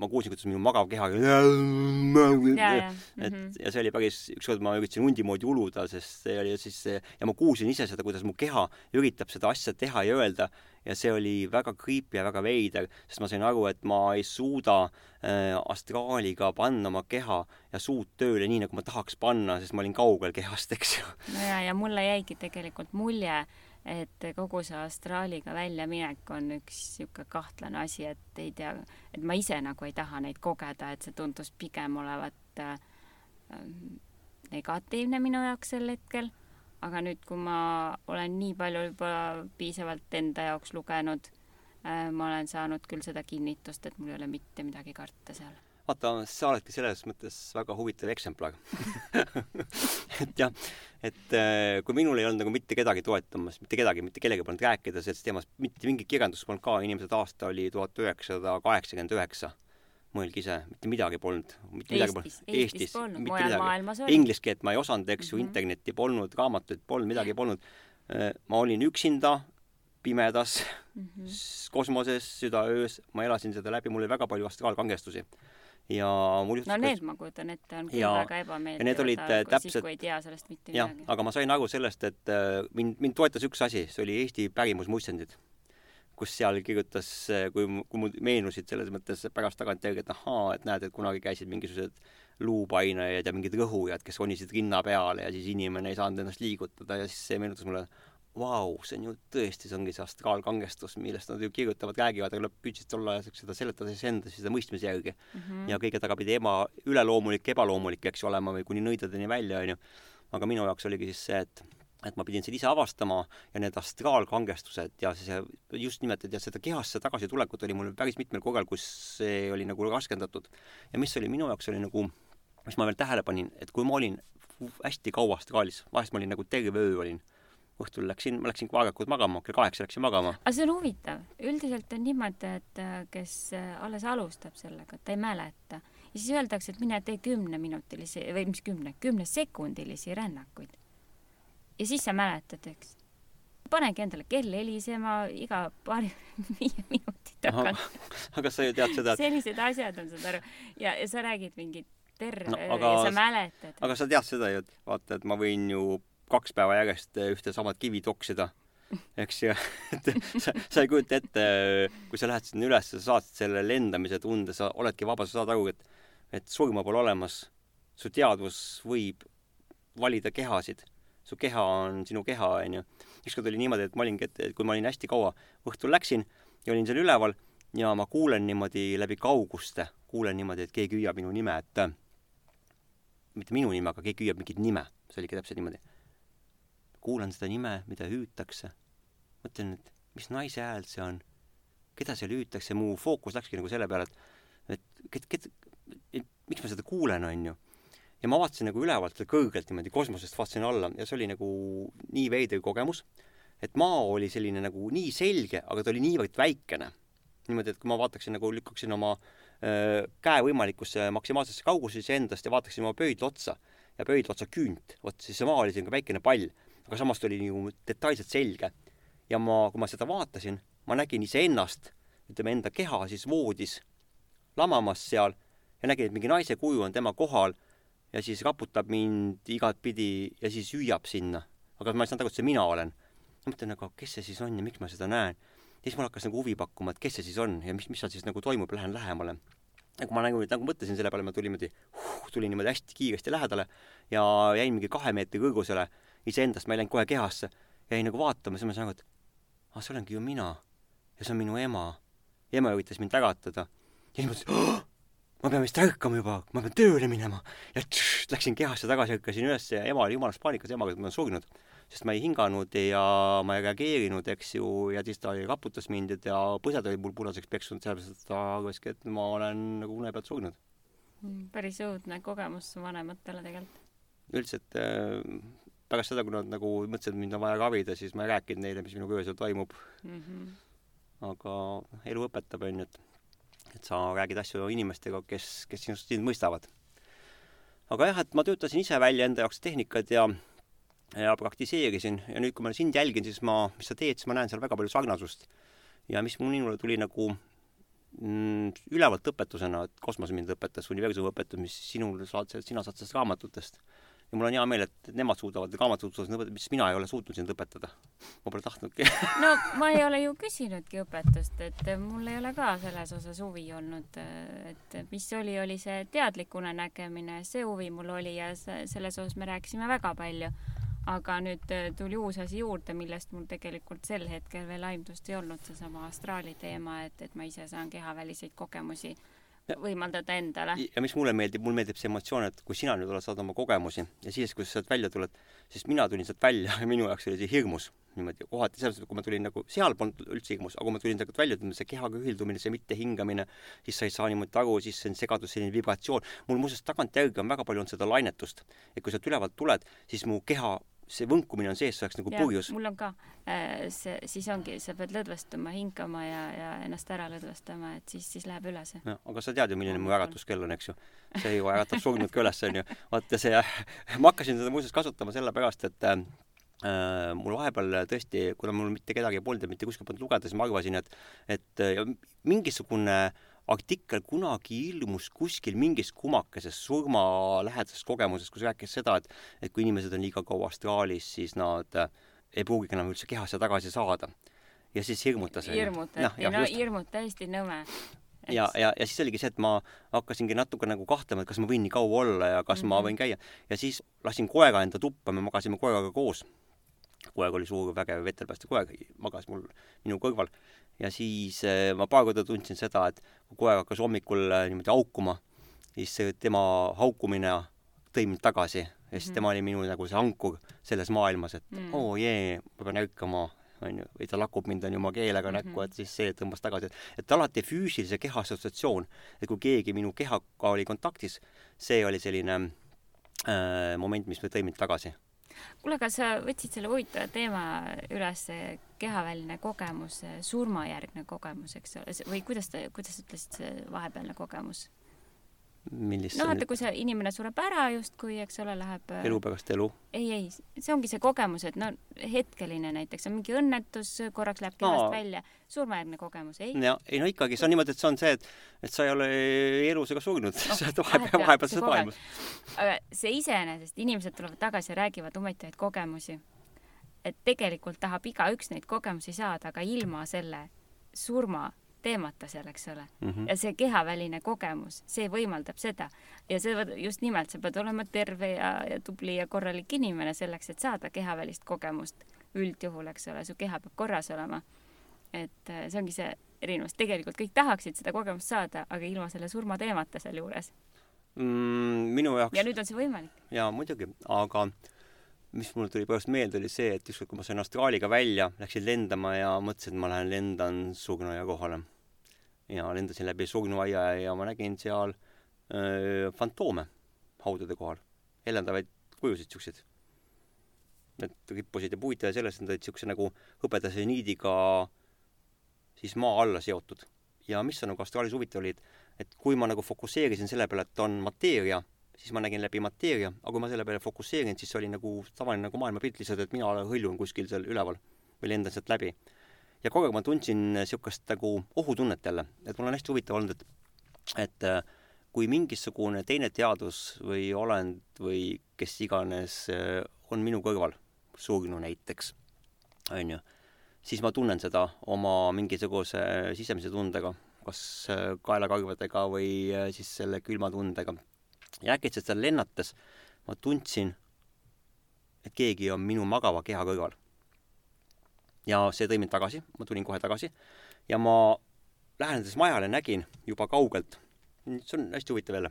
ma kuulsin, kuidas minu magav keha ja, ja. et mm -hmm. ja see oli päris, ükskord ma üritasin hundi moodi uluda, sest see oli siis ja ma kuulsin ise seda, kuidas mu keha üritab seda asja teha ja öelda ja see oli väga creepy ja väga veider, sest ma sain aru, et ma ei suuda äh, astraaliga panna oma keha ja suud tööle nii, nagu ma tahaks panna, sest ma olin kaugel kehast, eks ju. ja, ja mulle jäigi tegelikult mulje, et kogu see astraaliga väljaminek on üks niisugune kahtlane asi, et ei tea, et ma ise nagu ei taha neid kogeda, et see tundus pigem olevat äh, negatiivne minu jaoks sel hetkel. aga nüüd, kui ma olen nii palju juba piisavalt enda jaoks lugenud äh,, ma olen saanud küll seda kinnitust, et mul ei ole mitte midagi karta seal vaata, sa oledki selles mõttes väga huvitav eksemplar et jah, et äh, kui minul ei olnud nagu mitte kedagi toetamas, mitte kedagi, mitte kellegagi polnud rääkida sellest teemast, mitte mingit kirjandust polnud ka, inimesed aasta oli tuhat üheksasada kaheksakümmend üheksa. mõelge ise, mitte midagi polnud. Eestis, Eestis polnud, maailmas oli. Inglise keelt ma ei osanud, eks ju mm -hmm., internetti polnud, raamatuid polnud, midagi polnud. Äh, ma olin üksinda pimedas mm, -hmm. kosmoses, südaöös, ma elasin seda läbi, mul oli väga palju astraalkangestusi ja mul juhtus no need ma kujutan ette, on küll ja, väga ebameeldivad, need olid äh, täpselt siis, kui ei tea sellest mitte jah, midagi. aga ma sain aru sellest, et äh, mind, mind toetas üks asi, see oli Eesti pärimusmuistendid, kus seal kirjutas, äh, kui, kui mul meenusid selles mõttes pärast tagantjärgi, et ahaa, et näed, et kunagi käisid mingisugused luupainajad ja mingid rõhujad, kes ronisid rinna peale ja siis inimene ei saanud ennast liigutada ja siis see meenutas mulle, vau, see on ju tõesti, see ongi see astraalkangestus, millest nad ju kirjutavad, räägivad, aga nad püüdsid ajal seda seletada siis enda seda mõistmise järgi mm. -hmm. ja kõige taga pidi ema, üleloomulik, ebaloomulik, eks ju, olema või kuni nõidadeni välja, onju. aga minu jaoks oligi siis see, et et ma pidin seda ise avastama ja need astraalkangestused ja see just nimelt, et ja seda kehasse tagasitulekut oli mul päris mitmel korral, kus see oli nagu raskendatud. ja mis oli minu jaoks oli nagu, mis ma veel tähele panin, et kui ma olin hästi kaua astraalis, vahest ma olin nagu terve öö olin õhtul läksin, ma läksin vaegakult magama, kell kaheksa läksin magama. aga see on huvitav, üldiselt on niimoodi, et äh, kes äh, alles alustab sellega, ta ei mäleta ja siis öeldakse, et mine tee kümneminutilisi või mis kümne, kümnesekundilisi rännakuid. ja siis sa mäletad, eks. panegi endale kell helisema iga paari, viie minuti tagant. aga sa ju tead seda et... sellised asjad on, saad aru, ja, ja sa räägid mingit terve no, aga, ja sa mäletad. aga sa tead seda ju, et vaata, et ma võin ju kaks päeva järjest eh, ühte samat kivi toksida, eks ju, et sa, sa ei kujuta ette, kui sa lähed sinna üles, sa saad selle lendamise tunde, sa oledki vaba, sa saad aru, et et surma pole olemas, su teadvus võib valida kehasid, su keha on sinu keha, onju. ükskord oli niimoodi, et ma olingi, et kui ma olin hästi kaua, õhtul läksin ja olin seal üleval ja ma kuulen niimoodi läbi kauguste, kuulen niimoodi, et keegi hüüab minu nime, et mitte minu nime, aga keegi hüüab mingit nime, see oligi täpselt niimoodi kuulan seda nime, mida hüütakse, mõtlen, et mis naise hääl see on, keda seal hüütakse, mu fookus läkski nagu selle peale, et et ket-, ket-, et miks ma seda kuulen, on ju. ja ma vaatasin nagu ülevalt kõrgelt niimoodi kosmosest, vaatasin alla ja see oli nagu nii veider kogemus, et maa oli selline nagu nii selge, aga ta oli niivõrd väikene. niimoodi, et kui ma vaataksin nagu, lükkaksin oma öö, käe võimalikusse maksimaalsesse kaugusesse endast ja vaataksin oma pöidla otsa ja pöidla otsa küünt, vot siis see maa oli selline väikene pall aga samas ta oli nagu detailselt selge. ja ma, kui ma seda vaatasin, ma nägin iseennast, ütleme enda keha siis voodis lamamas seal ja nägin, et mingi naise kuju on tema kohal ja siis raputab mind igatpidi ja siis hüüab sinna. aga ma ei saanud aru, et see mina olen. ma mõtlen, aga kes see siis on ja miks ma seda näen. ja siis mul hakkas nagu huvi pakkuma, et kes see siis on ja mis, mis seal siis nagu toimub, lähen lähemale. ja kui ma nagu, nagu mõtlesin selle peale, ma tulin niimoodi uh,, tulin niimoodi hästi kiiresti lähedale ja jäin mingi kahe meetri kõrgusele iseendast, ma ei läinud kohe kehasse. jäin nagu vaatama, siis ma sain aru, et ah, see olengi ju mina. ja see on minu ema. ema üritas mind äratada. ja siis mõtlesin oh,, ma pean vist ärkama juba, ma pean tööle minema. ja tš, läksin kehasse tagasi, ärkasin üles ja ema oli jumalast paanikas, emaga, et ma olen surnud. sest ma ei hinganud ja ma ei reageerinud, eks ju, ja siis ta raputas mind ja põsed olid mul punaseks peksunud, sellepärast et ta arvaski, et ma olen nagu une pealt surnud. Päris õudne kogemus vanematele tegelikult. üldiselt äh, pärast seda, kui nad nagu mõtlesid, et mind on vaja ravida, siis ma ei rääkinud neile, mis minuga öösel toimub mm. -hmm. aga elu õpetab, on ju, et, et sa räägid asju inimestega, kes, kes sinust, sind mõistavad. aga jah, et ma töötasin ise välja enda jaoks tehnikad ja ja praktiseerisin ja nüüd, kui ma sind jälgin, siis ma, mis sa teed, siis ma näen seal väga palju sarnasust. ja mis minule tuli nagu mm, ülevalt õpetusena, et kosmos mind õpetas, universum õpetas, mis sinul saad, sina saad sellest raamatutest. Ja mul on hea meel, et nemad suudavad raamatud õpetada, mis mina ei ole suutnud sind õpetada. ma pole tahtnudki no ma ei ole ju küsinudki õpetust, et mul ei ole ka selles osas huvi olnud, et mis oli, oli see teadlik unenägemine, see huvi mul oli ja selles osas me rääkisime väga palju aga nüüd tuli uus asi juurde, millest mul tegelikult sel hetkel veel aimdust ei olnud, seesama astraali teema, et, et ma ise saan kehaväliseid kogemusi võimaldada endale. ja mis mulle meeldib, mulle meeldib see emotsioon, et kui sina nüüd oled saanud oma kogemusi ja siis, kui sa sealt välja tuled, siis mina tulin sealt välja ja minu jaoks oli see hirmus niimoodi kohati selles mõttes, kui ma tulin nagu, seal polnud üldse hirmus, aga kui ma tulin sealt välja, ütleme see kehaga ühildumine, see mittehingamine, siis sa ei saa niimoodi aru, siis see on segadus, selline vibratsioon. mul muuseas tagantjärgi on väga palju olnud seda lainetust, et kui sealt ülevalt tuled, siis mu keha see võnkumine on sees, see oleks nagu ja, põhjus. mul on ka äh, see, siis ongi, sa pead lõdvestuma, hingama ja, ja ennast ära lõdvestama, et siis, siis läheb üle see. aga sa tead ju, milline mu äratuskell on, eks ju. see ju äratab surnud ka üles, onju. vaata see, ma hakkasin seda muuseas kasutama sellepärast, et äh, mul vahepeal tõesti, kuna mul mitte kedagi polnud ja mitte kuskil polnud lugeda, siis ma arvasin, et, et mingisugune äh, artikkel kunagi ilmus kuskil mingis kumakeses surmalähedasest kogemusest, kus rääkis seda, et et kui inimesed on liiga kaua astraalis, siis nad äh, ei pruugigi enam üldse kehasse tagasi saada. ja siis hirmutas. hirmutati, no, no hirmut täiesti nõme. ja, ja, ja siis oligi see, et ma hakkasingi natuke nagu kahtlema, et kas ma võin nii kaua olla ja kas mm -hmm. ma mhm. võin käia. ja siis lasin koera enda tuppa, me magasime koeraga koos. koer oli suur, vägev vetelpääste koer, magas mul minu kõrval ja siis äh, ma paar korda tundsin seda, et kui koer hakkas hommikul äh, niimoodi haukuma, siis tema haukumine tõi mind tagasi. Ja siis mm tema oli minu nagu see ankur selles maailmas, et mm. Oo oh, jee, ma pean ärkama, onju, või ta lakub mind onju oma keelega mm -hmm. näkku, et siis see tõmbas tagasi, et, et alati füüsilise keha assotsiatsioon, et kui keegi minu kehaga oli kontaktis, see oli selline äh, moment, mis tõi mind tagasi kuule, aga sa võtsid selle huvitava teema üles, kehaväline kogemus, surmajärgne kogemus, eks ole, või kuidas ta, kuidas ütlesid, see vahepealne kogemus? Millist no vaata, kui see inimene sureb ära justkui, eks ole, läheb äh, elu pärast elu? ei, ei, see ongi see kogemus, et no hetkeline näiteks on mingi õnnetus, korraks läheb kehast no. välja, surmajärgne kogemus, ei? ja ei no ikkagi, see on niimoodi, et see on see, et et sa ei ole elus ega surnud no,, sa oled vahepeal, vahepealses maailmas. aga see iseenesest, inimesed tulevad tagasi ja räägivad huvitavaid kogemusi. et tegelikult tahab igaüks neid kogemusi saada, aga ilma selle surma teemata seal, eks ole mm. -hmm. ja see kehaväline kogemus, see võimaldab seda. ja see just nimelt, sa pead olema terve ja, ja tubli ja korralik inimene selleks, et saada kehavälist kogemust. üldjuhul, eks ole, su keha peab korras olema. et äh, see ongi see erinevus, tegelikult kõik tahaksid seda kogemust saada, aga ilma selle surmateemata sealjuures mm,. minu jaoks. ja nüüd on see võimalik. jaa, muidugi, aga mis mul tuli pärast meelde, oli see, et ükskord, kui ma sain astraaliga välja, läksin lendama ja mõtlesin, et ma lähen lendan surnuaia kohale ja lendasin läbi surnuaia ja ma nägin seal öö, fantoome haudade kohal, helendavaid kujusid siukseid. Need rippusid ja puid ja sellest nad olid siukse nagu hõbedase niidiga siis maa alla seotud. ja mis on nagu astraalis huvitav oli, et, et kui ma nagu fokusseerisin selle peale, et on mateeria, siis ma nägin läbi mateeria, aga kui ma selle peale fokusseerin, siis see oli nagu tavaline nagu maailmapilt lihtsalt, et mina hõljun kuskil seal üleval või lendan sealt läbi ja kogu aeg ma tundsin niisugust nagu ohutunnet jälle, et mul on hästi huvitav olnud, et et äh, kui mingisugune teine teadus või olend või kes iganes äh, on minu kõrval, surnu näiteks, on ju, siis ma tunnen seda oma mingisuguse sisemise tundega, kas äh, kaelakarvadega või siis selle külma tundega. ja äkitselt seal lennates ma tundsin, et keegi on minu magava keha kõrval ja see tõi mind tagasi, ma tulin kohe tagasi ja ma lähenedes majale nägin juba kaugelt, see on hästi huvitav jälle,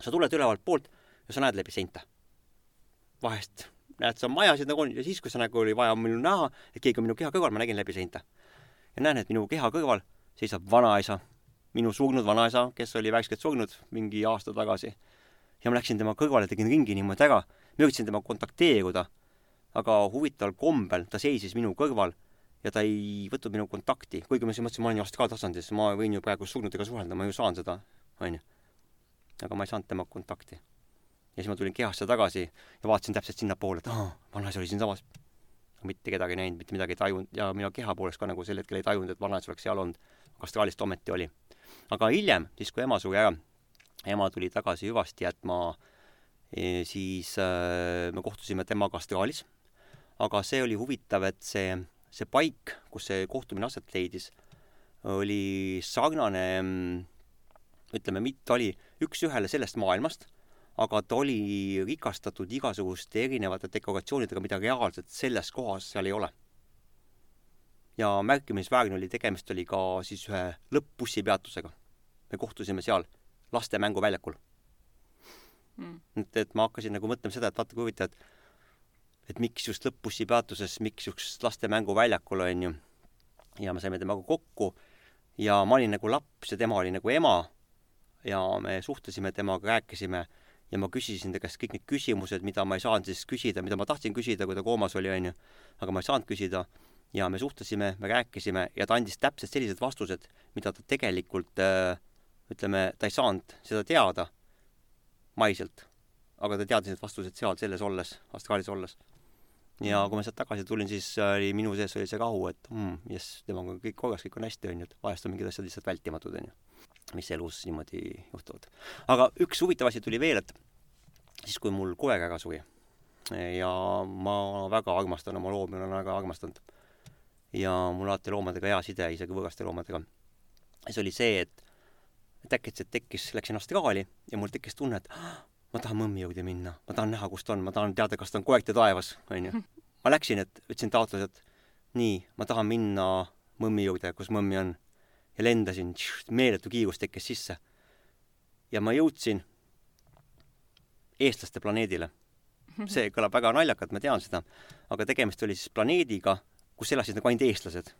sa tuled ülevalt poolt ja sa näed läbi seinte. vahest näed sa majasid nagu on ja siis, kui sa nagu oli vaja mul näha, et keegi on minu keha kõrval, ma nägin läbi seinte. ja näen, et minu keha kõrval seisab vanaisa, minu surnud vanaisa, kes oli värskelt surnud mingi aasta tagasi. ja ma läksin tema kõrvale, tegin ringi niimoodi ära, ma üritasin temaga kontakteeruda aga huvitaval kombel ta seisis minu kõrval ja ta ei võtnud minu kontakti, kuigi ma siis mõtlesin, ma olen ju astraaltasandis, ma võin ju praegu surnutega suhelda, ma ju saan seda, onju. aga ma ei saanud temaga kontakti. ja siis ma tulin kehasse tagasi ja vaatasin täpselt sinnapoole, et aa, vanaisa oli siinsamas. mitte kedagi ei näinud, mitte midagi ei tajunud ja minu keha poolest ka nagu sel hetkel ei tajunud, et vanaisa oleks seal olnud. astraalist ometi oli. aga hiljem, siis kui ema suri ära, ema tuli tagasi hüvasti jätma, e, siis äh, me kohtusime temaga astraalis. Aga see oli huvitav, et see, see paik, kus see kohtumine aset leidis, oli sarnane, ütleme, mitte oli üks-ühele sellest maailmast aga ta oli rikastatud igasuguste erinevate dekoratsioonidega, mida reaalselt selles kohas seal ei ole. ja märkimisväärne oli, tegemist oli ka siis ühe lõppbussipeatusega. me kohtusime seal laste mänguväljakul mm.. et, et ma hakkasin nagu mõtlema seda, et vaata kui huvitav, et et miks just lõppbussipeatuses, miks just laste mänguväljakul, on ju. ja me saime temaga kokku ja ma olin nagu laps ja tema oli nagu ema ja me suhtlesime temaga, rääkisime ja ma küsisin ta käest kõik need küsimused, mida ma ei saanud siis küsida, mida ma tahtsin küsida, kui ta koomas oli, onju, aga ma ei saanud küsida ja me suhtlesime, me rääkisime ja ta andis täpselt sellised vastused, mida ta tegelikult äh, ütleme, ta ei saanud seda teada maiselt, aga ta teadis need vastused seal selles olles, astraalis olles. Ja kui ma sealt tagasi tulin, siis oli minu sees oli see rahu, et mm, jess, temaga on kõik korras, kõik on hästi, onju, et vahest on mingid asjad lihtsalt vältimatud, onju mis elus niimoodi juhtuvad. aga üks huvitav asi tuli veel, et siis, kui mul koer ära suri ja ma väga armastan oma loomi, olen väga armastanud. ja mul alati loomadega hea side, isegi võõraste loomadega. siis oli see, et, et äkitselt tekkis, läksin astraali ja mul tekkis tunne, et ah, ma tahan mõmmi juurde minna, ma tahan näha, kus ta on, ma tahan teada, kas ta on koerte taevas, onju. ma läksin, et võtsin taotluse, et nii, ma tahan minna mõmmi juurde, kus mõmmi on ja lendasin, meeletu kiirus tekkis sisse. ja ma jõudsin eestlaste planeedile. see kõlab väga naljakalt, ma tean seda, aga tegemist oli siis planeediga, kus elasid nagu ainult eestlased.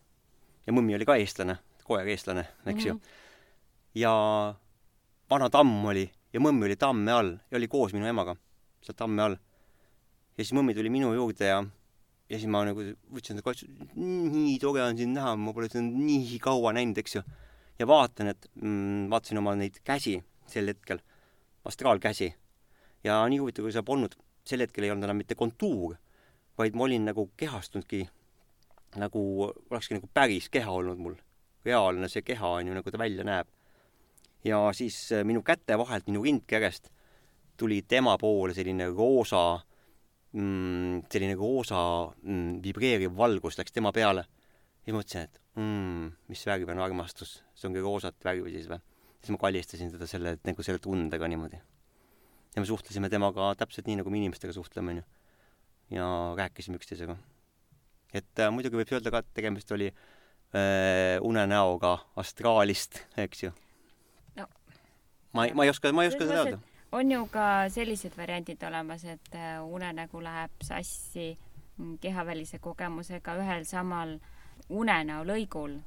ja mõmmi oli ka eestlane, koer eestlane, eks ju. ja vana tamm oli ja mõmmi oli tamme all ja oli koos minu emaga seal tamme all. ja siis mõmmi tuli minu juurde ja ja siis ma nagu võtsin seda kaitse, nii tore on sind näha, ma pole sind nii kaua näinud, eks ju. ja vaatan, et mm, vaatasin oma neid käsi sel hetkel, astraalkäsi. ja nii huvitav, kui see polnud, sel hetkel ei olnud enam mitte kontuur, vaid ma olin nagu kehastunudki nagu, olekski nagu päris keha olnud mul. reaalne see keha on ju, nagu ta välja näeb. Ja siis äh, minu käte vahelt, minu rindkerest tuli tema poole selline roosa mm, selline roosa mm, vibreeriv valgus läks tema peale. ja mõtlesin, et mm, mis värv on armastus, see ongi roosat värvi siis või. siis ma kallistasin teda selle, nagu selle tundega niimoodi. ja me suhtlesime temaga täpselt nii, nagu me inimestega suhtleme, onju. ja rääkisime üksteisega. et äh, muidugi võib öelda ka, et tegemist oli äh, unenäoga astraalist, eks ju. Ma ei, ma ei oska, ma ei oska seda öelda on ju ka sellised variandid olemas, et äh, unenägu läheb sassi kehavälise kogemusega ühel samal unenäo lõigul.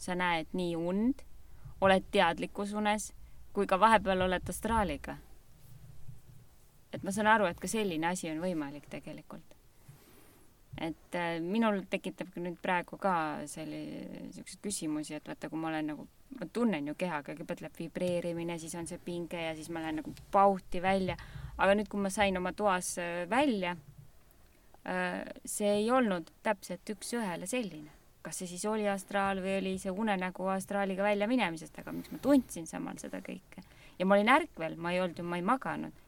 sa näed nii und, oled teadlikus unes kui ka vahepeal oled astraaliga. et ma saan aru, et ka selline asi on võimalik tegelikult et äh, minul tekitab nüüd praegu ka selli-, siukseid küsimusi, et vaata, kui ma olen nagu, ma tunnen ju kehaga, kõigepealt läheb vibreerimine, siis on see pinge ja siis ma lähen nagu pauhti välja. aga nüüd, kui ma sain oma toas äh, välja, äh, see ei olnud täpselt üks-ühele selline. kas see siis oli astraal või oli see unenägu astraaliga välja minemisest, aga miks ma tundsin samal seda kõike. ja ma olin ärkvel, ma ei olnud ju, ma ei maganud.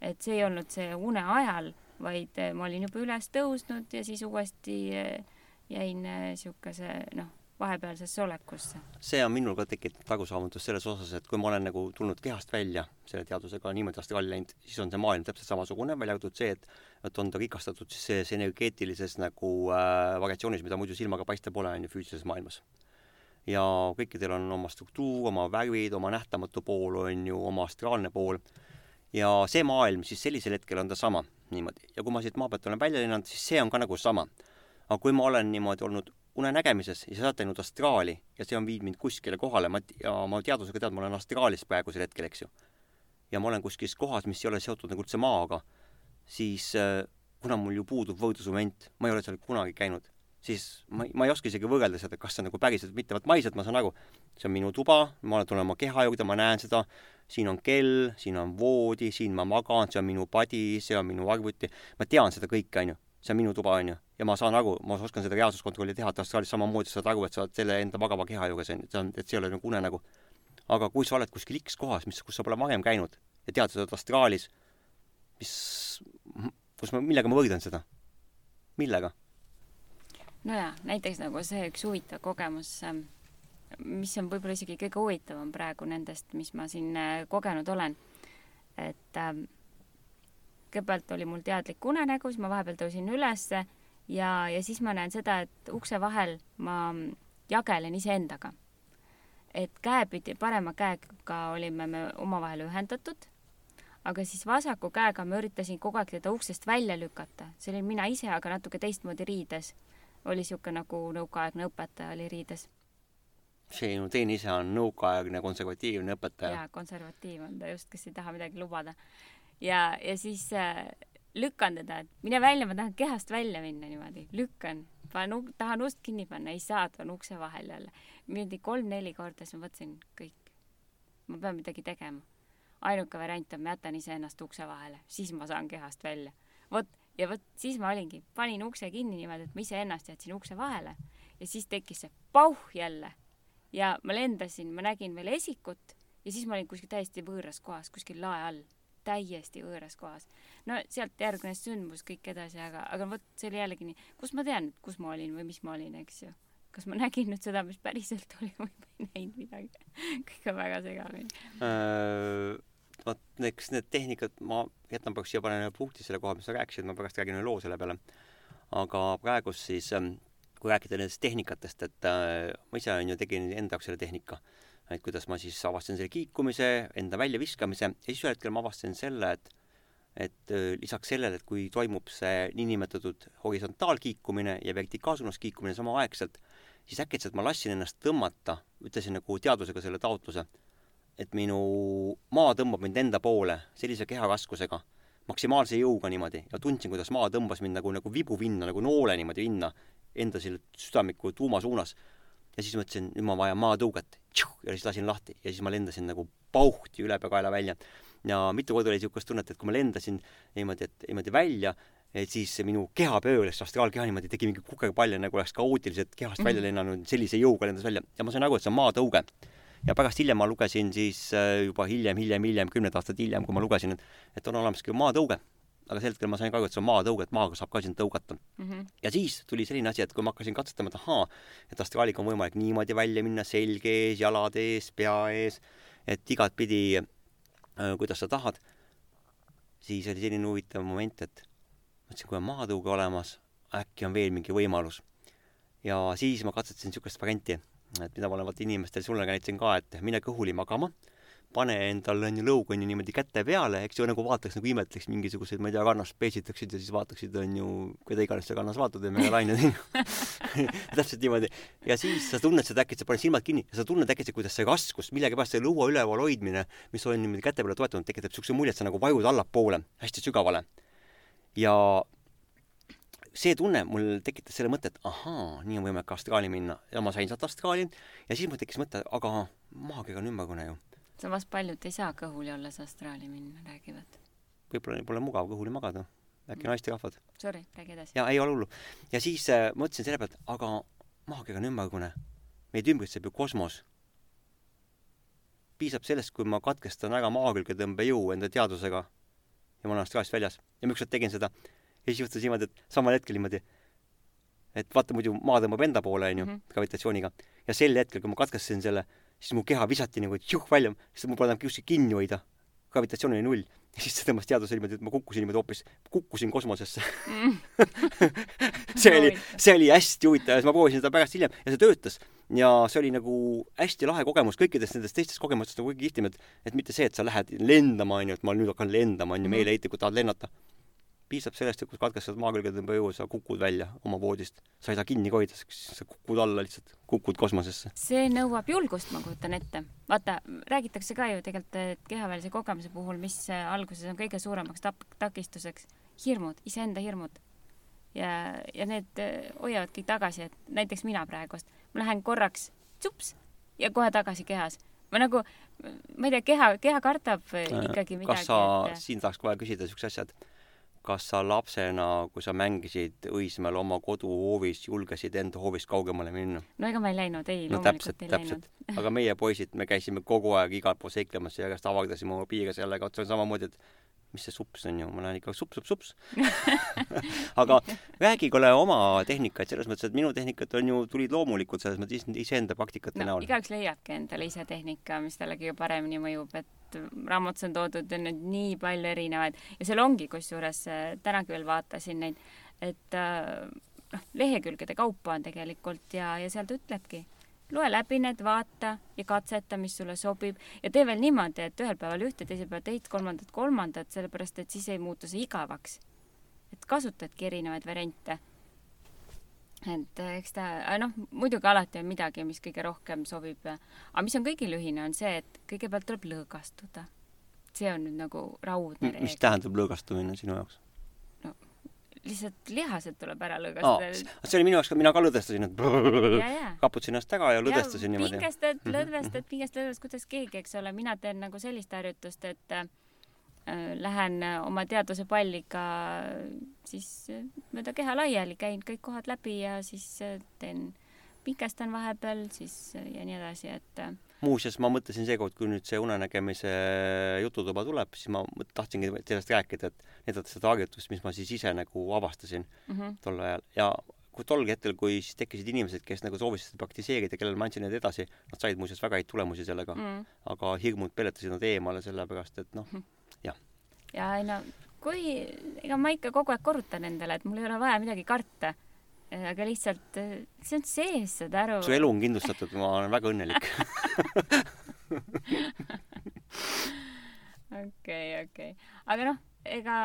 et see ei olnud see une ajal vaid eh, ma olin juba üles tõusnud ja siis uuesti eh, jäin niisuguse eh, noh, vahepealsesse olekusse. see on minul ka tekitanud arusaamatus selles osas, et kui ma olen nagu tulnud kehast välja selle teadusega niimoodi astraali läinud, siis on see maailm täpselt samasugune, välja arvatud see, et et on ta rikastatud siis selles energeetilises nagu äh, variatsioonis, mida muidu silmaga paista pole, on ju, füüsilises maailmas. ja kõikidel on oma struktuur, oma värvid, oma nähtamatu pool, on ju, oma astraalne pool ja see maailm siis sellisel hetkel on ta sama niimoodi. ja kui ma siit maa pealt olen välja lennanud, siis see on ka nagu sama. aga kui ma olen niimoodi olnud unenägemises ja sa oled läinud astraali ja see on viinud mind kuskile kohale, ma, ja ma teadvusega tean, ma olen astraalis praegusel hetkel, eks ju. ja ma olen kuskil kohas, mis ei ole seotud nagu üldse maaga, siis äh, kuna mul ju puudub võrdlusmoment, ma ei ole seal kunagi käinud, siis ma, ma ei oska isegi võrrelda seda, kas see on nagu päriselt või mitte, vaat maiselt ma saan aru, see on minu tuba, ma tulen oma keha juurde, ma näen seda, siin on kell, siin on voodi, siin ma magan, see on minu padi, see on minu arvuti, ma tean seda kõike, on ju. see on minu tuba, onju, ja ma saan aru, ma oskan seda reaalsuskontrolli teha, et astraalis samamoodi saad aru, et sa oled selle enda magava keha juures, onju, see on, et see ei ole nagu unenägu. aga kui sa oled kuskil X kohas, mis, kus sa pole varem käinud ja tead, sa oled astraalis, mis, kus ma, millega ma võrdlen seda? millega? Nojah, näiteks nagu see üks huvitav kogemus, ähm, mis on võib-olla isegi kõige huvitavam praegu nendest, mis ma siin äh, kogenud olen. et ähm, kõigepealt oli mul teadlik unenägu, siis ma vahepeal tõusin ülesse ja, ja siis ma näen seda, et ukse vahel ma jagelen iseendaga. et käepidi, parema käega olime me omavahel ühendatud, aga siis vasaku käega ma üritasin kogu aeg teda uksest välja lükata, see olin mina ise, aga natuke teistmoodi riides. Oli niisugune nagu nõukaaegne õpetaja oli riides sinu teine ise on nõukaaegne konservatiivne õpetaja. jaa, konservatiiv on ta just, kes ei taha midagi lubada. ja, ja siis äh, lükkan teda, et mine välja, ma tahan kehast välja minna niimoodi, lükkan, panen, tahan ust kinni panna, ei saa, ta on ukse vahel jälle. niimoodi kolm-neli korda, siis ma mõtlesin, kõik, ma pean midagi tegema. ainuke variant on, ma jätan iseennast ukse vahele, siis ma saan kehast välja. vot, ja vot siis ma olingi, panin ukse kinni niimoodi, et ma iseennast jätsin ukse vahele ja siis tekkis see pauh jälle ja ma lendasin, ma nägin veel esikut ja siis ma olin kuskil täiesti võõras kohas, kuskil lae all, täiesti võõras kohas. no sealt järgnes sündmus kõik edasi, aga, aga vot see oli jällegi nii, kus ma tean, kus ma olin või mis ma olin, eks ju. kas ma nägin nüüd seda, mis päriselt oli või ma ei näinud midagi kõik on väga segamini äh,. Vot eks need tehnikad, ma jätan praegu siia panen ühe punkti selle koha, mis sa rääkisid, ma pärast räägin ühe loo selle peale. aga praegust siis ähm, kui rääkida nendest tehnikatest, et äh, ma ise on ju tegin enda jaoks selle tehnika, et kuidas ma siis avastasin selle kiikumise, enda väljaviskamise ja siis ühel hetkel ma avastasin selle, et et äh, lisaks sellele, et kui toimub see niinimetatud horisontaalkiikumine ja vertikaalsuunas kiikumine samaaegselt, siis äkitselt ma lasin ennast tõmmata, ütlesin nagu teadvusega selle taotluse, et minu maa tõmbab mind enda poole sellise keharaskusega, maksimaalse jõuga niimoodi ja tundsin, kuidas maa tõmbas mind nagu, nagu vibuvinna, nagu noole niimoodi vinna enda selle südamiku tuuma suunas. ja siis mõtlesin, nüüd ma vajan maatõuget. ja siis lasin lahti ja siis ma lendasin nagu pauhti ülepeakaela välja. ja mitu korda oli niisugust tunnet, et kui ma lendasin niimoodi, et niimoodi välja, et siis minu keha pööras, astraalkeha niimoodi tegi mingi kukerpalle, nagu oleks kaootiliselt kehast välja mhm. lennanud, sellise jõuga lendas välja ja ma sain aru, et see on maatõuge. Ja pärast hiljem ma lugesin siis äh, juba hiljem, hiljem, hiljem, kümned aastad hiljem, kui ma lugesin, et, et on olemas ka maatõuge aga sel hetkel ma sain ka aru, et see on maatõuge, et maaga saab ka sind tõugata mm. -hmm. ja siis tuli selline asi, et kui ma hakkasin katsetama, et ahaa, et astraaliga on võimalik niimoodi välja minna, selg ees, jalad ees, pea ees, et igatpidi äh,, kuidas sa tahad, siis oli selline huvitav moment, et mõtlesin, kui on maatõuge olemas, äkki on veel mingi võimalus. ja siis ma katsetasin niisugust varianti, et mida ma olen vaata inimestele, sulle näitasin ka, et mine kõhuli magama pane endale onju lõug onju niimoodi käte peale, eks ju, nagu vaataks nagu imetleks mingisuguseid, ma ei tea, kannast peesitaksid ja siis vaataksid onju, keda iganes sa kannas vaatad ja meie lained onju täpselt niimoodi. ja siis sa tunned seda äkki, sa paned silmad kinni ja sa tunned äkki, kuidas see raskus, millegipärast see lõua üleval hoidmine, mis on niimoodi käte peale toetunud, tekitab siukse mulje, et sa nagu vajud allapoole, hästi sügavale. ja see tunne mul tekitas selle mõtte, et ahaa, nii on võimalik astraali minna ja ma sain sealt astraali ja siis mul tekkis mõte, aga maakera on ümmargune ju samas paljud ei saa kõhuli olles astraali minna, räägivad. võib-olla pole mugav kõhuli magada, äkki mm. naisterahvad. Sorry, räägi edasi. jaa, ei ole hullu. ja siis äh, mõtlesin selle pealt, aga maakera on ümmargune, meid ümbritseb ju kosmos. piisab sellest, kui ma katkestan ära maakülgetõmbejõu enda teadvusega ja ma olen astraalist väljas. ja ma ükskord tegin seda ja siis juhtus niimoodi, et samal hetkel niimoodi, et vaata muidu maa tõmbab enda poole, onju, mhm. gravitatsiooniga. ja sel hetkel, kui ma katkestasin selle, siis mu keha visati nagu tšuh välja, sest mul pole enam kuskil kinni hoida. gravitatsioon oli null. ja siis see tõmbas teadvuse niimoodi, et ma kukkusin niimoodi hoopis, kukkusin kosmosesse mm. see oli, see oli hästi huvitav ja siis ma proovisin seda pärast hiljem ja see töötas. ja see oli nagu hästi lahe kogemus kõikidest nendest teistest kogemustest nagu kõige kihvtim, et, et mitte see, et sa lähed lendama, onju, et ma nüüd hakkan lendama, onju, mhm. meeleheitlikult tahad lennata piisab sellest, et kui katkestad maakülgetõmbejõu, sa kukud välja oma voodist. sa ei saa kinni ka hoida, sa kukud alla lihtsalt, kukud kosmosesse. see nõuab julgust, ma kujutan ette. vaata, räägitakse ka ju tegelikult, et kehavälise kogemuse puhul, mis alguses on kõige suuremaks tap-, takistuseks, hirmud, iseenda hirmud. ja, ja need äh, hoiavad kõik tagasi, et näiteks mina praegust, ma lähen korraks tsups ja kohe tagasi kehas ma nagu, ma ei tea, keha, keha kardab ikkagi midagi. kas sa et..., siin tahaks kohe küsida siukse asja, et kas sa lapsena, kui sa mängisid Õismäel oma koduhoovis, julgesid enda hoovist kaugemale minna? no ega ma ei läinud, ei no, loomulikult täpselt, ei täpselt. läinud. aga meie poisid, me käisime kogu aeg igal pool seiklemas ja järjest avardasime oma piire sellega, otse samamoodi, et mis see sups on ju, ma lähen ikka sups, sups, sups aga räägi kuule oma tehnikaid selles mõttes, et minu tehnikad on ju, tulid loomulikult selles mõttes iseenda praktikate no näol. igaüks leiabki endale ise tehnika, mis talle kõige paremini mõjub, et raamatus on toodud nüüd nii palju erinevaid ja seal ongi, kusjuures äh, tänagi veel vaatasin neid, et äh, noh, lehekülgede kaupa on tegelikult ja, ja seal ta ütlebki loe läbi need, vaata ja katseta, mis sulle sobib ja tee veel niimoodi, et ühel päeval ühte, teisel päeval teist, kolmandat, kolmandat, sellepärast et siis ei muutu see igavaks. et kasutadki erinevaid variante. et eh, eks ta, noh, muidugi alati on midagi, mis kõige rohkem sobib. aga mis on kõigil ühine, on see, et kõigepealt tuleb lõõgastuda. see on nüüd nagu raudne mis tähendab lõõgastumine sinu jaoks? Lihtsalt lihased tuleb ära lõõgastada. see oli minu jaoks ka, mina ka lõdvestasin, et ja, ja kaputasin ennast taga ja lõdvestasin niimoodi. pingestad, lõdvestad, pingestad, lõdvestad, kuidas keegi, eks ole, mina teen nagu sellist harjutust, et äh, lähen oma teaduse palliga siis äh, mööda keha laiali, käin kõik kohad läbi ja siis äh, teen, pingestan vahepeal siis äh, ja nii edasi, et äh, muuseas, ma mõtlesin seekord, kui nüüd see unenägemise jututuba tuleb, siis ma tahtsingi sellest rääkida, et näidata seda harjutust, mis ma siis ise nagu avastasin mm -hmm. tol ajal ja kui tol hetkel, kui siis tekkisid inimesed, kes nagu soovisid seda praktiseerida, kellele ma andsin need edasi, nad said muuseas väga häid tulemusi sellega mm. Mm. aga hirmud peletasid nad eemale, sellepärast et noh, ja ei no kui, ega ma ikka kogu aeg korrutan endale, et mul ei ole vaja midagi karta. Aga lihtsalt äh, see on sees, saad aru. su elu on kindlustatud, ma olen väga õnnelik okei, okei. aga noh, ega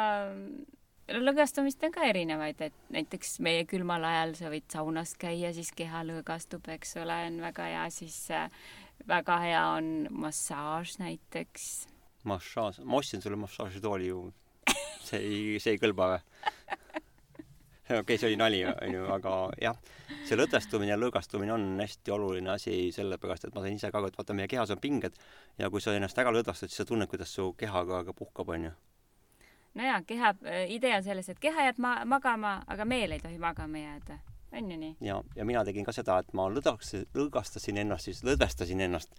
lõõgastumist on ka erinevaid, et näiteks meie külmal ajal sa võid saunas käia, siis keha lõõgastub, eks ole, on väga hea, siis äh, väga hea on massaaž näiteks. massaaž, ma ostsin sulle massaažitooli ju. see ei, see ei kõlba või? okei okay,, see oli nali, onju, aga jah, see lõdvestumine ja lõõgastumine on hästi oluline asi, sellepärast et ma sain ise ka aru, et vaata, meie kehas on pinged ja kui sa ennast ära lõdvestad, siis sa tunned, kuidas su keha ka, ka puhkab, onju. no jaa, keha, idee on selles, et keha jääb ma-, magama, aga meel ei tohi magama jääda. on ju nii? ja, ja mina tegin ka seda, et ma lõdvaks, lõõgastasin ennast, siis lõdvestasin ennast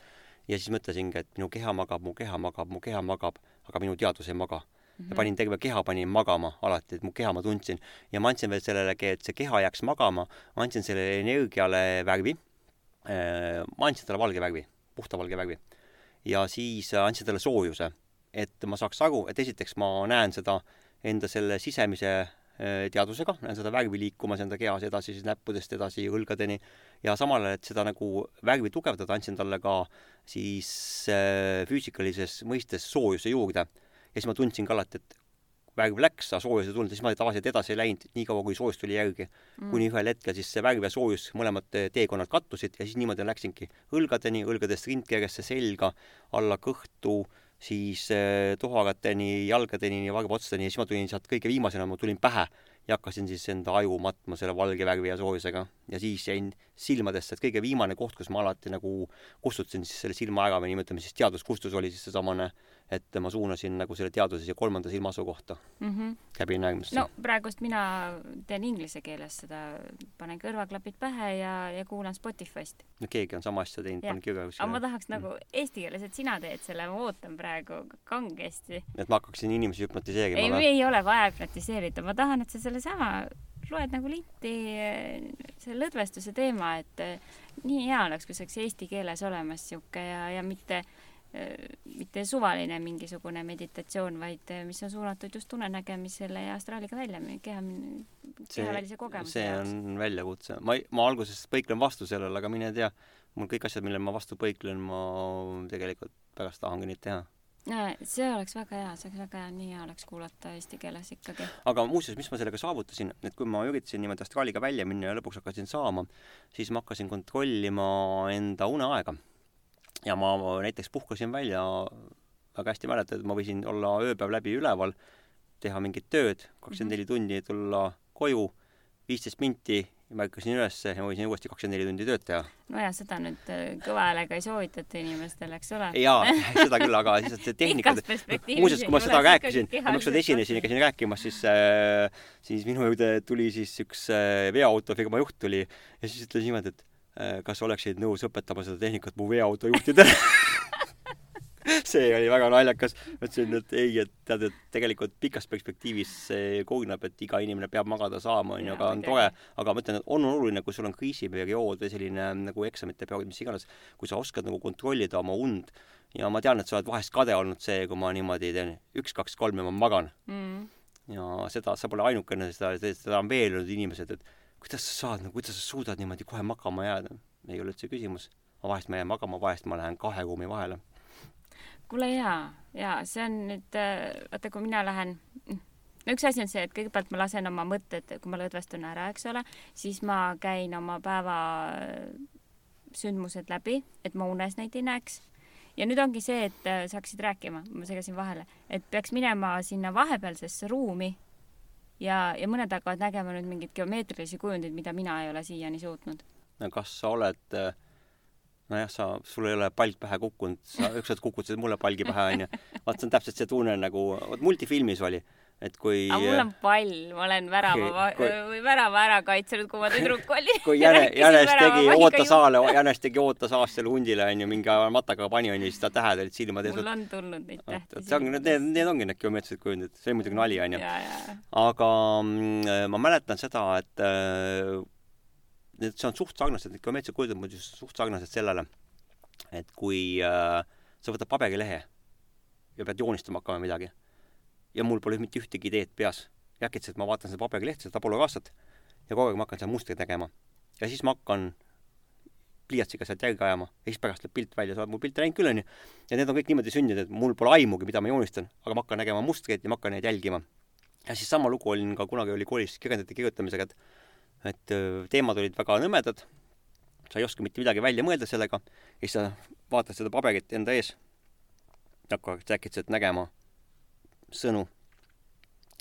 ja siis mõtlesingi, et minu keha magab, mu keha magab, mu keha magab, aga minu teadvus ei maga Mhm. ja panin terve keha panin magama alati, et mu keha ma tundsin ja ma andsin veel sellele, et see keha jääks magama, ma andsin sellele energiale värvi. ma andsin talle valge värvi, puhta valge värvi. ja siis andsin talle soojuse, et ma saaks aru, et esiteks ma näen seda enda selle sisemise eh, teadvusega, näen seda värvi liikumas enda kehas edasi, siis näppudest edasi õlgadeni ja samal ajal, et seda nagu värvi tugevdada, andsin talle ka siis äh, füüsikalises mõistes soojuse juurde ja siis ma tundsin ka alati, et värv läks, aga soojus ei tulnud. Siis ma tavaliselt edasi ei läinud, niikaua kui soojus tuli järgi. Mm.. kuni ühel hetkel siis see värv ja soojus mõlemad teekonnad kattusid ja siis niimoodi läksingi õlgadeni, õlgadest rindkeresse, selga, alla kõhtu, siis eh, toharateni, jalgadeni ja varbaotsteni ja siis ma tulin sealt kõige viimasena, ma tulin pähe ja hakkasin siis enda aju matma selle valge värvi ja soojusega. Ja siis jäin silmadesse, et kõige viimane koht, kus ma alati nagu kustutasin siis selle silma ära või nimetame siis teadvuskustus oli siis seesamane et ma suunasin nagu selle teadvuse siia kolmanda silmasuu kohta mm. -hmm. läbi nägemisse. no praegust mina teen inglise keeles seda, panen kõrvaklapid pähe ja, ja kuulan Spotify'st. no keegi on sama asja teinud, panen kirja kuskile. aga ma tahaks nagu mm. eesti keeles, et sina teed selle, ma ootan praegu kangesti. et ma hakkaksin inimesi hüpnotiseerima ei, ei ole vaja hüpnotiseerida, ma tahan, et sa sellesama loed nagu linti selle lõdvestuse teema, et nii hea oleks, kui see oleks eesti keeles olemas sihuke ja, ja mitte mitte suvaline mingisugune meditatsioon, vaid mis on suunatud just unenägemisele ja astraaliga välja, keha, kehavälise kogemuse see jaoks. on väljakutse. ma, ma alguses põiklen vastu sellele, aga mine tea, mul kõik asjad, millele ma vastu põiklen, ma tegelikult pärast tahangi neid teha. see oleks väga hea, see oleks väga hea, nii hea oleks kuulata eesti keeles ikkagi. aga muuseas, mis ma sellega saavutasin, et kui ma üritasin niimoodi astraaliga välja minna ja lõpuks hakkasin saama, siis ma hakkasin kontrollima enda uneaega ja ma näiteks puhkasin välja, väga hästi mäletan, et ma võisin olla ööpäev läbi üleval, teha mingit tööd, kakskümmend neli tundi, tulla koju, viisteist minti ma ärkasin üles ja ma võisin uuesti kakskümmend neli tundi tööd teha. nojah, seda nüüd äh, kõva häälega ei soovitata inimestele, eks ole. jaa, seda küll, aga lihtsalt see tehnika muuseas, kui ma seda rääkisin, ma ükskord esinesin ja käisin rääkimas, siis äh, siis minu juurde tuli siis üks äh, veoautofirma juht tuli ja siis ütles niimoodi, et kas oleksid nõus õpetama seda tehnikat mu veoautojuhtidele? See oli väga naljakas. ma ütlesin, et ei, et tead, et tegelikult pikas perspektiivis see koguneb, et iga inimene peab magada saama, onju, aga on tore. aga ma ütlen, et on oluline, kui sul on kriisiperiood või selline nagu eksamite periood, mis iganes, kui sa oskad nagu kontrollida oma und. Ja ma tean, et sa oled vahest kade olnud see, kui ma niimoodi teen üks, kaks, kolm ja ma magan. Mm.. ja seda, sa pole ainukene, seda, seda on veel olnud inimesed, et kuidas sa saad, no kuidas sa suudad niimoodi kohe magama jääda. ei ole üldse küsimus. vahest ma jään magama, vahest ma lähen kahe ruumi vahele kuule jaa, jaa, see on nüüd, äh, vaata, kui mina lähen, no üks asi on see, et kõigepealt ma lasen oma mõtted, kui ma lõdvestun ära, eks ole, siis ma käin oma päeva äh, sündmused läbi, et ma unes neid ei näeks. ja nüüd ongi see, et äh, sa hakkasid rääkima, ma segasin vahele, et peaks minema sinna vahepealsesse ruumi ja, ja mõned hakkavad nägema nüüd mingeid geomeetrilisi kujundeid, mida mina ei ole siiani suutnud. no kas sa oled äh nojah, sa, sul ei ole palk pähe kukkunud, sa ükskord kukutasid mulle palgi pähe, onju. vaat see on täpselt see tunne nagu, vot multifilmis oli, et kui aga mul on pall, ma olen värava kui, või värava ära kaitsenud, kui ma tüdruk olin. kui Jäne, Jänes tegi Oota saale, Jänes tegi Oota saastele hundile, onju, mingi matakaga pani, onju, siis ta tähed olid silmade ees. mul on tulnud neid tähti. see ongi, need, need ongi need geomeetrilised kujundid, see oli muidugi nali, onju. aga mm, ma mäletan seda, et äh, need, see on suht sarnased, need geomeetrilised kujud on muidu suht sarnased sellele, et kui äh, sa võtad paberilehe ja pead joonistama hakkama midagi ja mul pole mitte ühtegi ideed peas. äkitselt ma vaatan seda paberilehte, seda tabulokaassat ja kogu aeg ma hakkan seal mustreid tegema. ja siis ma hakkan pliiatsiga sealt järgi ajama ja siis pärast läheb pilt välja, sa oled mu pilte näinud küll, onju. ja need on kõik niimoodi sündinud, et mul pole aimugi, mida ma joonistan, aga ma hakkan nägema mustreid ja ma hakkan neid jälgima. ja siis sama lugu olin ka kunagi oli koolis kirjandite kirjutamisega, et et teemad olid väga nõmedad, sa ei oska mitte midagi välja mõelda sellega, ja siis sa vaatad seda paberit enda ees, hakkad äkitselt nägema sõnu,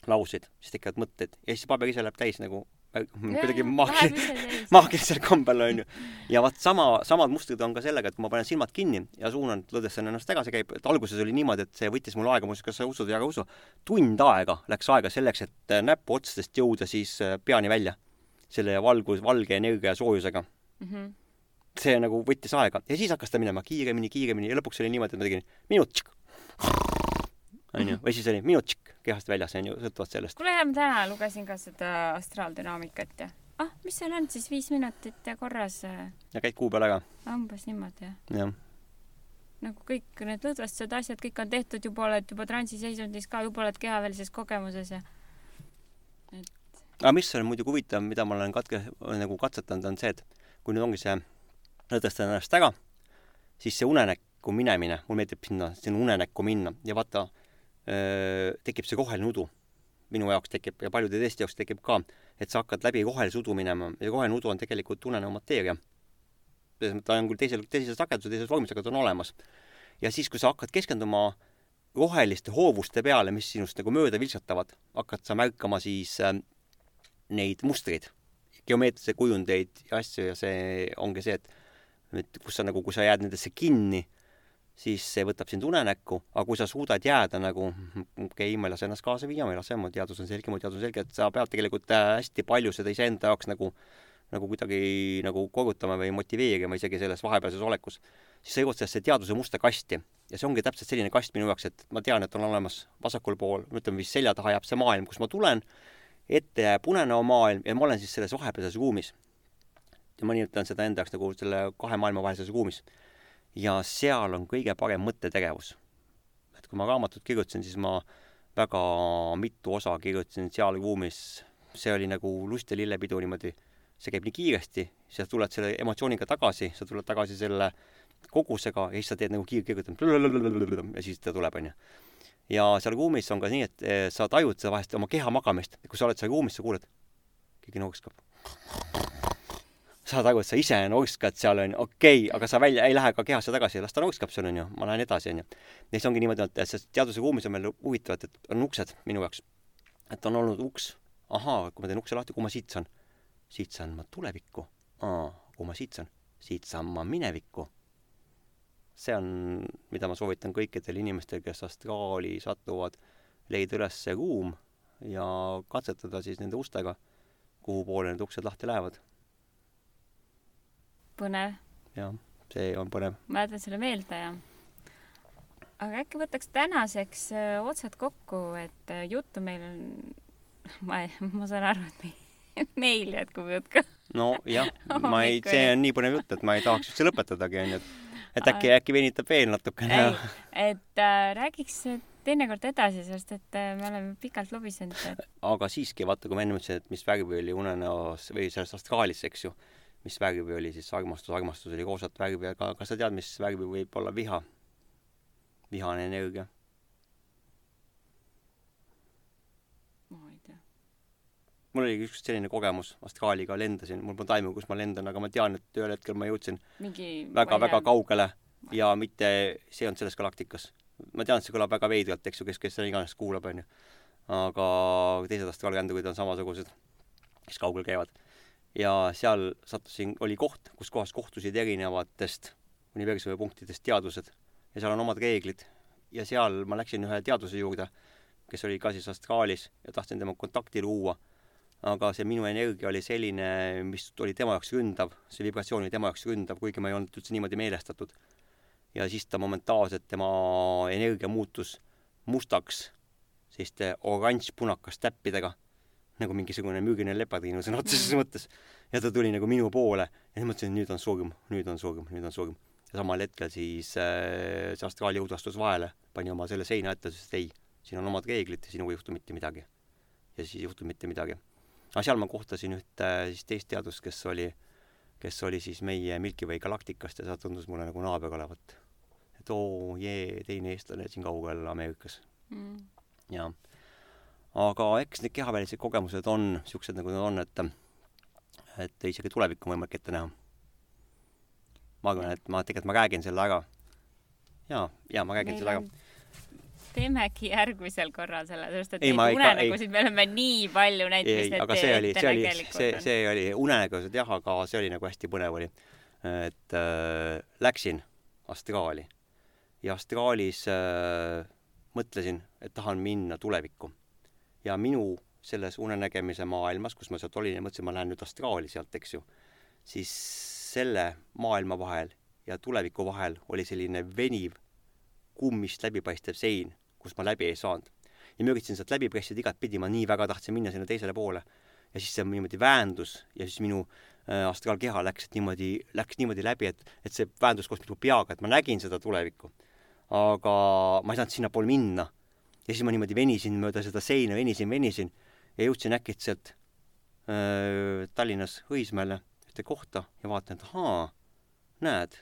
lauseid, siis tekivad mõtted ja siis paber ise läheb täis nagu kuidagi maagil-, maagilisel kombel onju. ja vaat sama, samad mustrid on ka sellega, et kui ma panen silmad kinni ja suunan lõdvestan ennast tagasi, käib, et alguses oli niimoodi, et see võttis mul aega, muuseas, kas sa usud või ära usu, tund aega läks aega selleks, et näpuotstest jõuda siis peani välja selle valgus, valge energia ja soojusega mm. -hmm. see nagu võttis aega ja siis hakkas ta minema kiiremini, kiiremini ja lõpuks oli niimoodi, et ma tegin minut, onju, või siis oli minut kehast väljas, onju, sõltuvalt sellest. kuule, ma täna lugesin ka seda astraaldünaamikat ja ah, mis seal on siis viis minutit ja korras. ja käid kuu peale ka? umbes niimoodi, jah. jah nagu kõik need lõdvestused, asjad, kõik on tehtud, juba oled juba transiseisundis ka, juba oled kehavälises kogemuses ja et aga mis on muidugi huvitav, mida ma olen katke, nagu katsetanud, on see, et kui nüüd ongi see, lõdvestan ennast ära, siis see unenäkku minemine, mulle meeldib sinna, sinna unenäkku minna ja vaata, tekib see roheline udu. minu jaoks tekib ja paljude teiste jaoks tekib ka, et sa hakkad läbi rohelise udu minema ja roheline udu on tegelikult unenev mateeria. ta on küll teisel, teises sageduses, teises vormis, aga ta on olemas. ja siis, kui sa hakkad keskenduma roheliste hoovuste peale, mis sinust nagu mööda vilksatavad, hakkad sa märkama siis neid mustreid, geomeetrilisi kujundeid ja asju ja see ongi see, et et kus sa nagu, kui sa jääd nendesse kinni, siis see võtab sind unenäkku, aga kui sa suudad jääda nagu okei okay,, ma ei lase ennast kaasa viia, ma ei lase, mu teadus on selge, mu teadus on selge, et sa pead tegelikult äh, hästi palju seda iseenda jaoks nagu nagu kuidagi nagu kogutama või motiveerima isegi selles vahepealses olekus, siis sa jõuad sellesse teaduse musta kasti. ja see ongi täpselt selline kast minu jaoks, et ma tean, et on olemas vasakul pool, ütleme vist selja taha jääb see maailm, kus ma tulen, ette jääb puneneva maailm ja ma olen siis selles vahepealses ruumis. ja ma nimetan seda enda jaoks nagu selle kahe maailma vahelises ruumis. Ja seal on kõige parem mõttetegevus. et kui ma raamatut kirjutasin, siis ma väga mitu osa kirjutasin seal ruumis, see oli nagu lust ja lillepidu niimoodi, see käib nii kiiresti, sa tuled selle emotsiooniga tagasi, sa tuled tagasi selle kogusega ja siis sa teed nagu kiirkirjutamist ja siis ta tuleb, onju. Ja seal ruumis on ka nii, et eh, sa tajud seda vahest oma keha magamist, kui sa oled seal ruumis, sa kuuled, keegi norskab. Saad aru, et sa ise norskad seal onju, okei okay,, aga sa välja ei lähe ka kehasse tagasi, las ta norskab seal onju, ma lähen edasi onju. ja siis ongi niimoodi, et selles teaduse ruumis on meil huvitav, et on uksed minu jaoks. et on olnud uks, ahaa, kui ma teen ukse lahti, kuhu ma siit saan? siit saan ma tulevikku. aa, kuhu ma siit saan? siit saan ma minevikku. see on, mida ma soovitan kõikidel inimestel, kes astraali satuvad, leida üles see ruum ja katsetada siis nende ustega, kuhu poole need uksed lahti lähevad. Põnev. jah, see on põnev. ma jätan selle meelde ja aga äkki võtaks tänaseks äh, otsad kokku, et äh, juttu meil on, ma, ma saan aru, et meil, meil jätkub jutt ka. nojah, ma ei, see on nii põnev jutt, et ma ei tahaks üldse lõpetadagi, onju, et et äkki, äkki venitab veel natukene. et äh, räägiks teinekord edasi, sest et äh, me oleme pikalt lobisenud et.... aga siiski, vaata, kui ma enne ütlesin, et mis värvi oli unenäos või selles astraalis, eks ju, mis värvi oli siis armastus, armastus oli roosat värvi, aga kas sa tead, mis värvi võib olla viha? vihane energia. ma ei tea. mul oli üks selline kogemus, astraaliga lendasin, mul polnud aimu, kus ma lendan, aga ma tean, et ühel hetkel ma jõudsin väga-väga kaugele ja mitte, see ei olnud selles galaktikas ma tean, et see kõlab väga veidralt, eks ju, kes, kes seda iganes kuulab, onju. aga teised astraalkändurid on samasugused, kes kaugel käivad. Ja seal sattusin, oli koht, kus kohas kohtusid erinevatest universumi punktidest teadused. Ja seal on omad reeglid. ja seal ma läksin ühe teaduse juurde, kes oli ka siis astraalis ja tahtsin temaga kontakti luua. Aga see minu energia oli selline, mis oli tema jaoks ründav, see vibratsioon oli tema jaoks ründav, kuigi ma ei olnud üldse niimoodi meelestatud. Ja siis ta momentaalselt, tema energia muutus mustaks selliste oranž-punakas täppidega, nagu mingisugune müügiline lepadiinu sõna otseses mõttes. ja ta tuli nagu minu poole ja siis mõtlesin, et nüüd on surm, nüüd on surm, nüüd on surm. ja samal hetkel siis äh, see astraali jõud astus vahele, pani oma selle seina ette, ütles, et ei, siin on omad reeglid ja sinuga ei juhtu mitte midagi. ja siis ei juhtu mitte midagi. aga seal ma kohtasin ühte siis teist teadust, kes oli, kes oli siis meie Milky Way galaktikast ja see tundus mulle nagu naaber olevat et oo jee, teine eestlane siin kaugel Ameerikas mm.. jaa. Aga eks need kehavälised kogemused on niisugused, nagu nad on, et et isegi tulevikku on võimalik ette näha. ma arvan, et ma tegelikult, ma räägin selle ära. jaa, jaa, ma räägin Meil selle ära teemegi järgmisel korral selle, sest et ei, neid unenägusid me oleme nii palju näinud, mis need aga see oli, see oli, see, see oli unenägusid jah, aga see oli nagu hästi põnev oli. et äh, läksin astraali ja astraalis äh, mõtlesin, et tahan minna tulevikku. Ja minu selles unenägemise maailmas, kus ma sealt olin ja mõtlesin, ma lähen nüüd astraali sealt, eks ju, siis selle maailma vahel ja tuleviku vahel oli selline veniv kummist läbipaistev sein, kust ma läbi ei saanud. ja ma üritasin sealt läbi pressida igatpidi, ma nii väga tahtsin minna sinna teisele poole. ja siis see niimoodi väändus ja siis minu äh, astraalkeha läks niimoodi, läks niimoodi läbi, et, et see väändus koos minu peaga, et ma nägin seda tulevikku aga ma ei saanud sinnapoole minna. Ja siis ma niimoodi venisin mööda seda seina, venisin, venisin ja jõudsin äkitselt äh, Tallinnas Õismäele ühte kohta ja vaatan, et ahaa, näed,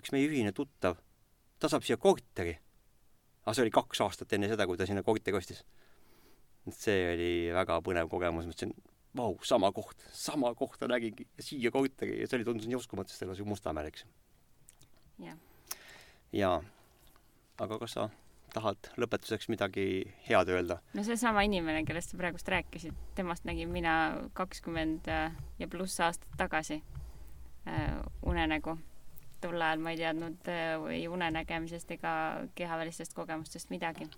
üks meie ühine tuttav, ta saab siia korteri. aga see oli kaks aastat enne seda, kui ta sinna korteri ostis. see oli väga põnev kogemus, mõtlesin, vau, sama koht, sama kohta nägingi siia korteri ja see oli, tundus nii uskumatu, sest ta elas ju Mustamäel, eks. jah jaa. aga kas sa tahad lõpetuseks midagi head öelda? no seesama inimene, kellest sa praegust rääkisid, temast nägin mina kakskümmend äh, ja pluss aastat tagasi äh, unenägu. tol ajal ma ei teadnud äh, ei unenägemisest ega kehavälistest kogemustest midagi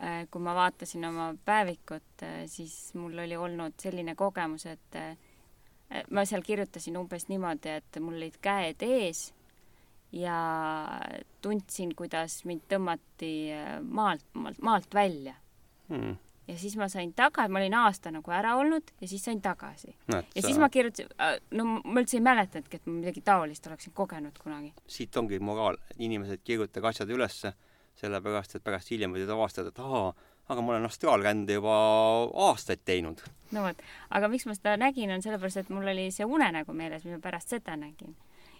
äh,. kui ma vaatasin oma päevikut äh,, siis mul oli olnud selline kogemus, et äh, ma seal kirjutasin umbes niimoodi, et mul olid käed ees ja tundsin, kuidas mind tõmmati äh, maalt, maalt, maalt välja hmm. ja siis ma sain taga, ma olin aasta nagu ära olnud ja siis sain tagasi no,. ja siis ma kirjutasin, äh, no ma üldse ei mäletanudki, et ma midagi taolist oleksin kogenud kunagi. siit ongi moraal, inimesed kirjutage asjad ülesse, sellepärast et pärast hiljem võid avastada, et ahaa, aga ma olen astraalrände juba aastaid teinud. no vot, aga miks ma seda nägin, on sellepärast, et mul oli see unenägu meeles, mis ma pärast seda nägin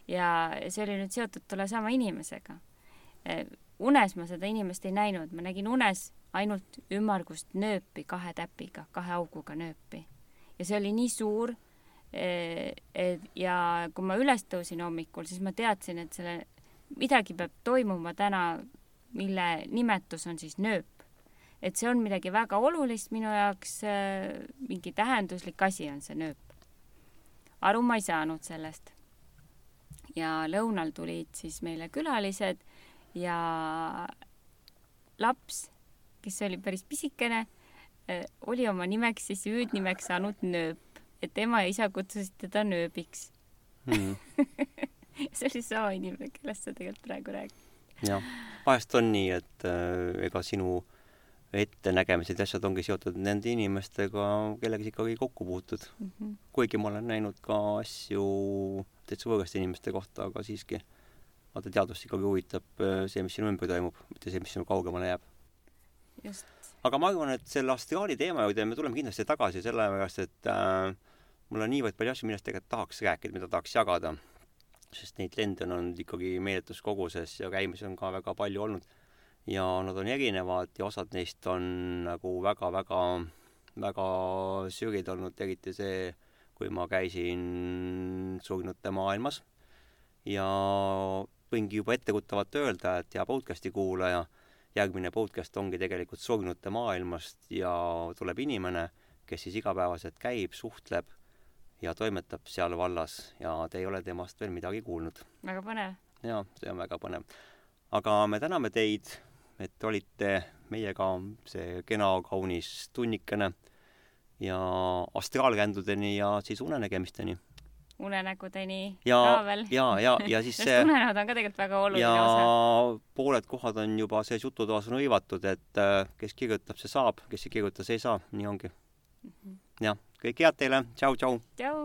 ja see oli nüüd seotud tollesama inimesega. E, unes ma seda inimest ei näinud, ma nägin unes ainult ümmargust nööpi kahe täpiga, kahe auguga nööpi. ja see oli nii suur, e, et ja kui ma üles tõusin hommikul, siis ma teadsin, et selle, midagi peab toimuma täna, mille nimetus on siis nööp. et see on midagi väga olulist minu jaoks, mingi tähenduslik asi on see nööp. aru ma ei saanud sellest. Ja lõunal tulid siis meile külalised ja laps, kes oli päris pisikene, oli oma nimeks siis hüüdnimeks saanud nööp, et ema ja isa kutsusid teda nööbiks mm. see oli sama inimene, kellest sa tegelikult praegu räägid. jah, vahest on nii, et äh, ega sinu ettenägemised ja asjad ongi seotud nende inimestega, kellega sa ikkagi kokku puutud mm. -hmm. kuigi ma olen näinud ka asju täitsa võõraste inimeste kohta, aga siiski vaata, teadust ikkagi huvitab äh, see, mis sinu ümber toimub, mitte see, mis sinu kaugemale jääb. aga ma arvan, et selle astraali teema juurde me tuleme kindlasti tagasi, sellepärast et äh, mul on niivõrd palju asju, millest tegelikult tahaks rääkida, mida tahaks jagada sest neid lende on olnud ikkagi meeletus koguses ja käimisi on ka väga palju olnud. ja nad on erinevad ja osad neist on nagu väga-väga, väga sürgid olnud, eriti see, kui ma käisin surnute maailmas ja võingi juba ettekuttavalt öelda, et hea podcasti kuulaja, järgmine podcast ongi tegelikult surnute maailmast ja tuleb inimene, kes siis igapäevaselt käib, suhtleb ja toimetab seal vallas ja te ei ole temast veel midagi kuulnud. väga põnev. jaa, see on väga põnev. aga me täname teid, et olite meiega see kena kaunis tunnikene ja astraalkändudeni ja siis unenägemisteni unenägudeni ja, ka veel. ja, ja, ja siis see unenäod on ka tegelikult väga oluline ja osa. pooled kohad on juba selles jututoas on hõivatud, et äh, kes kirjutab, see saab, kes ei kirjuta, see ei saa, nii ongi. -hmm jah, kõike head teile, tšau-tšau! tšau!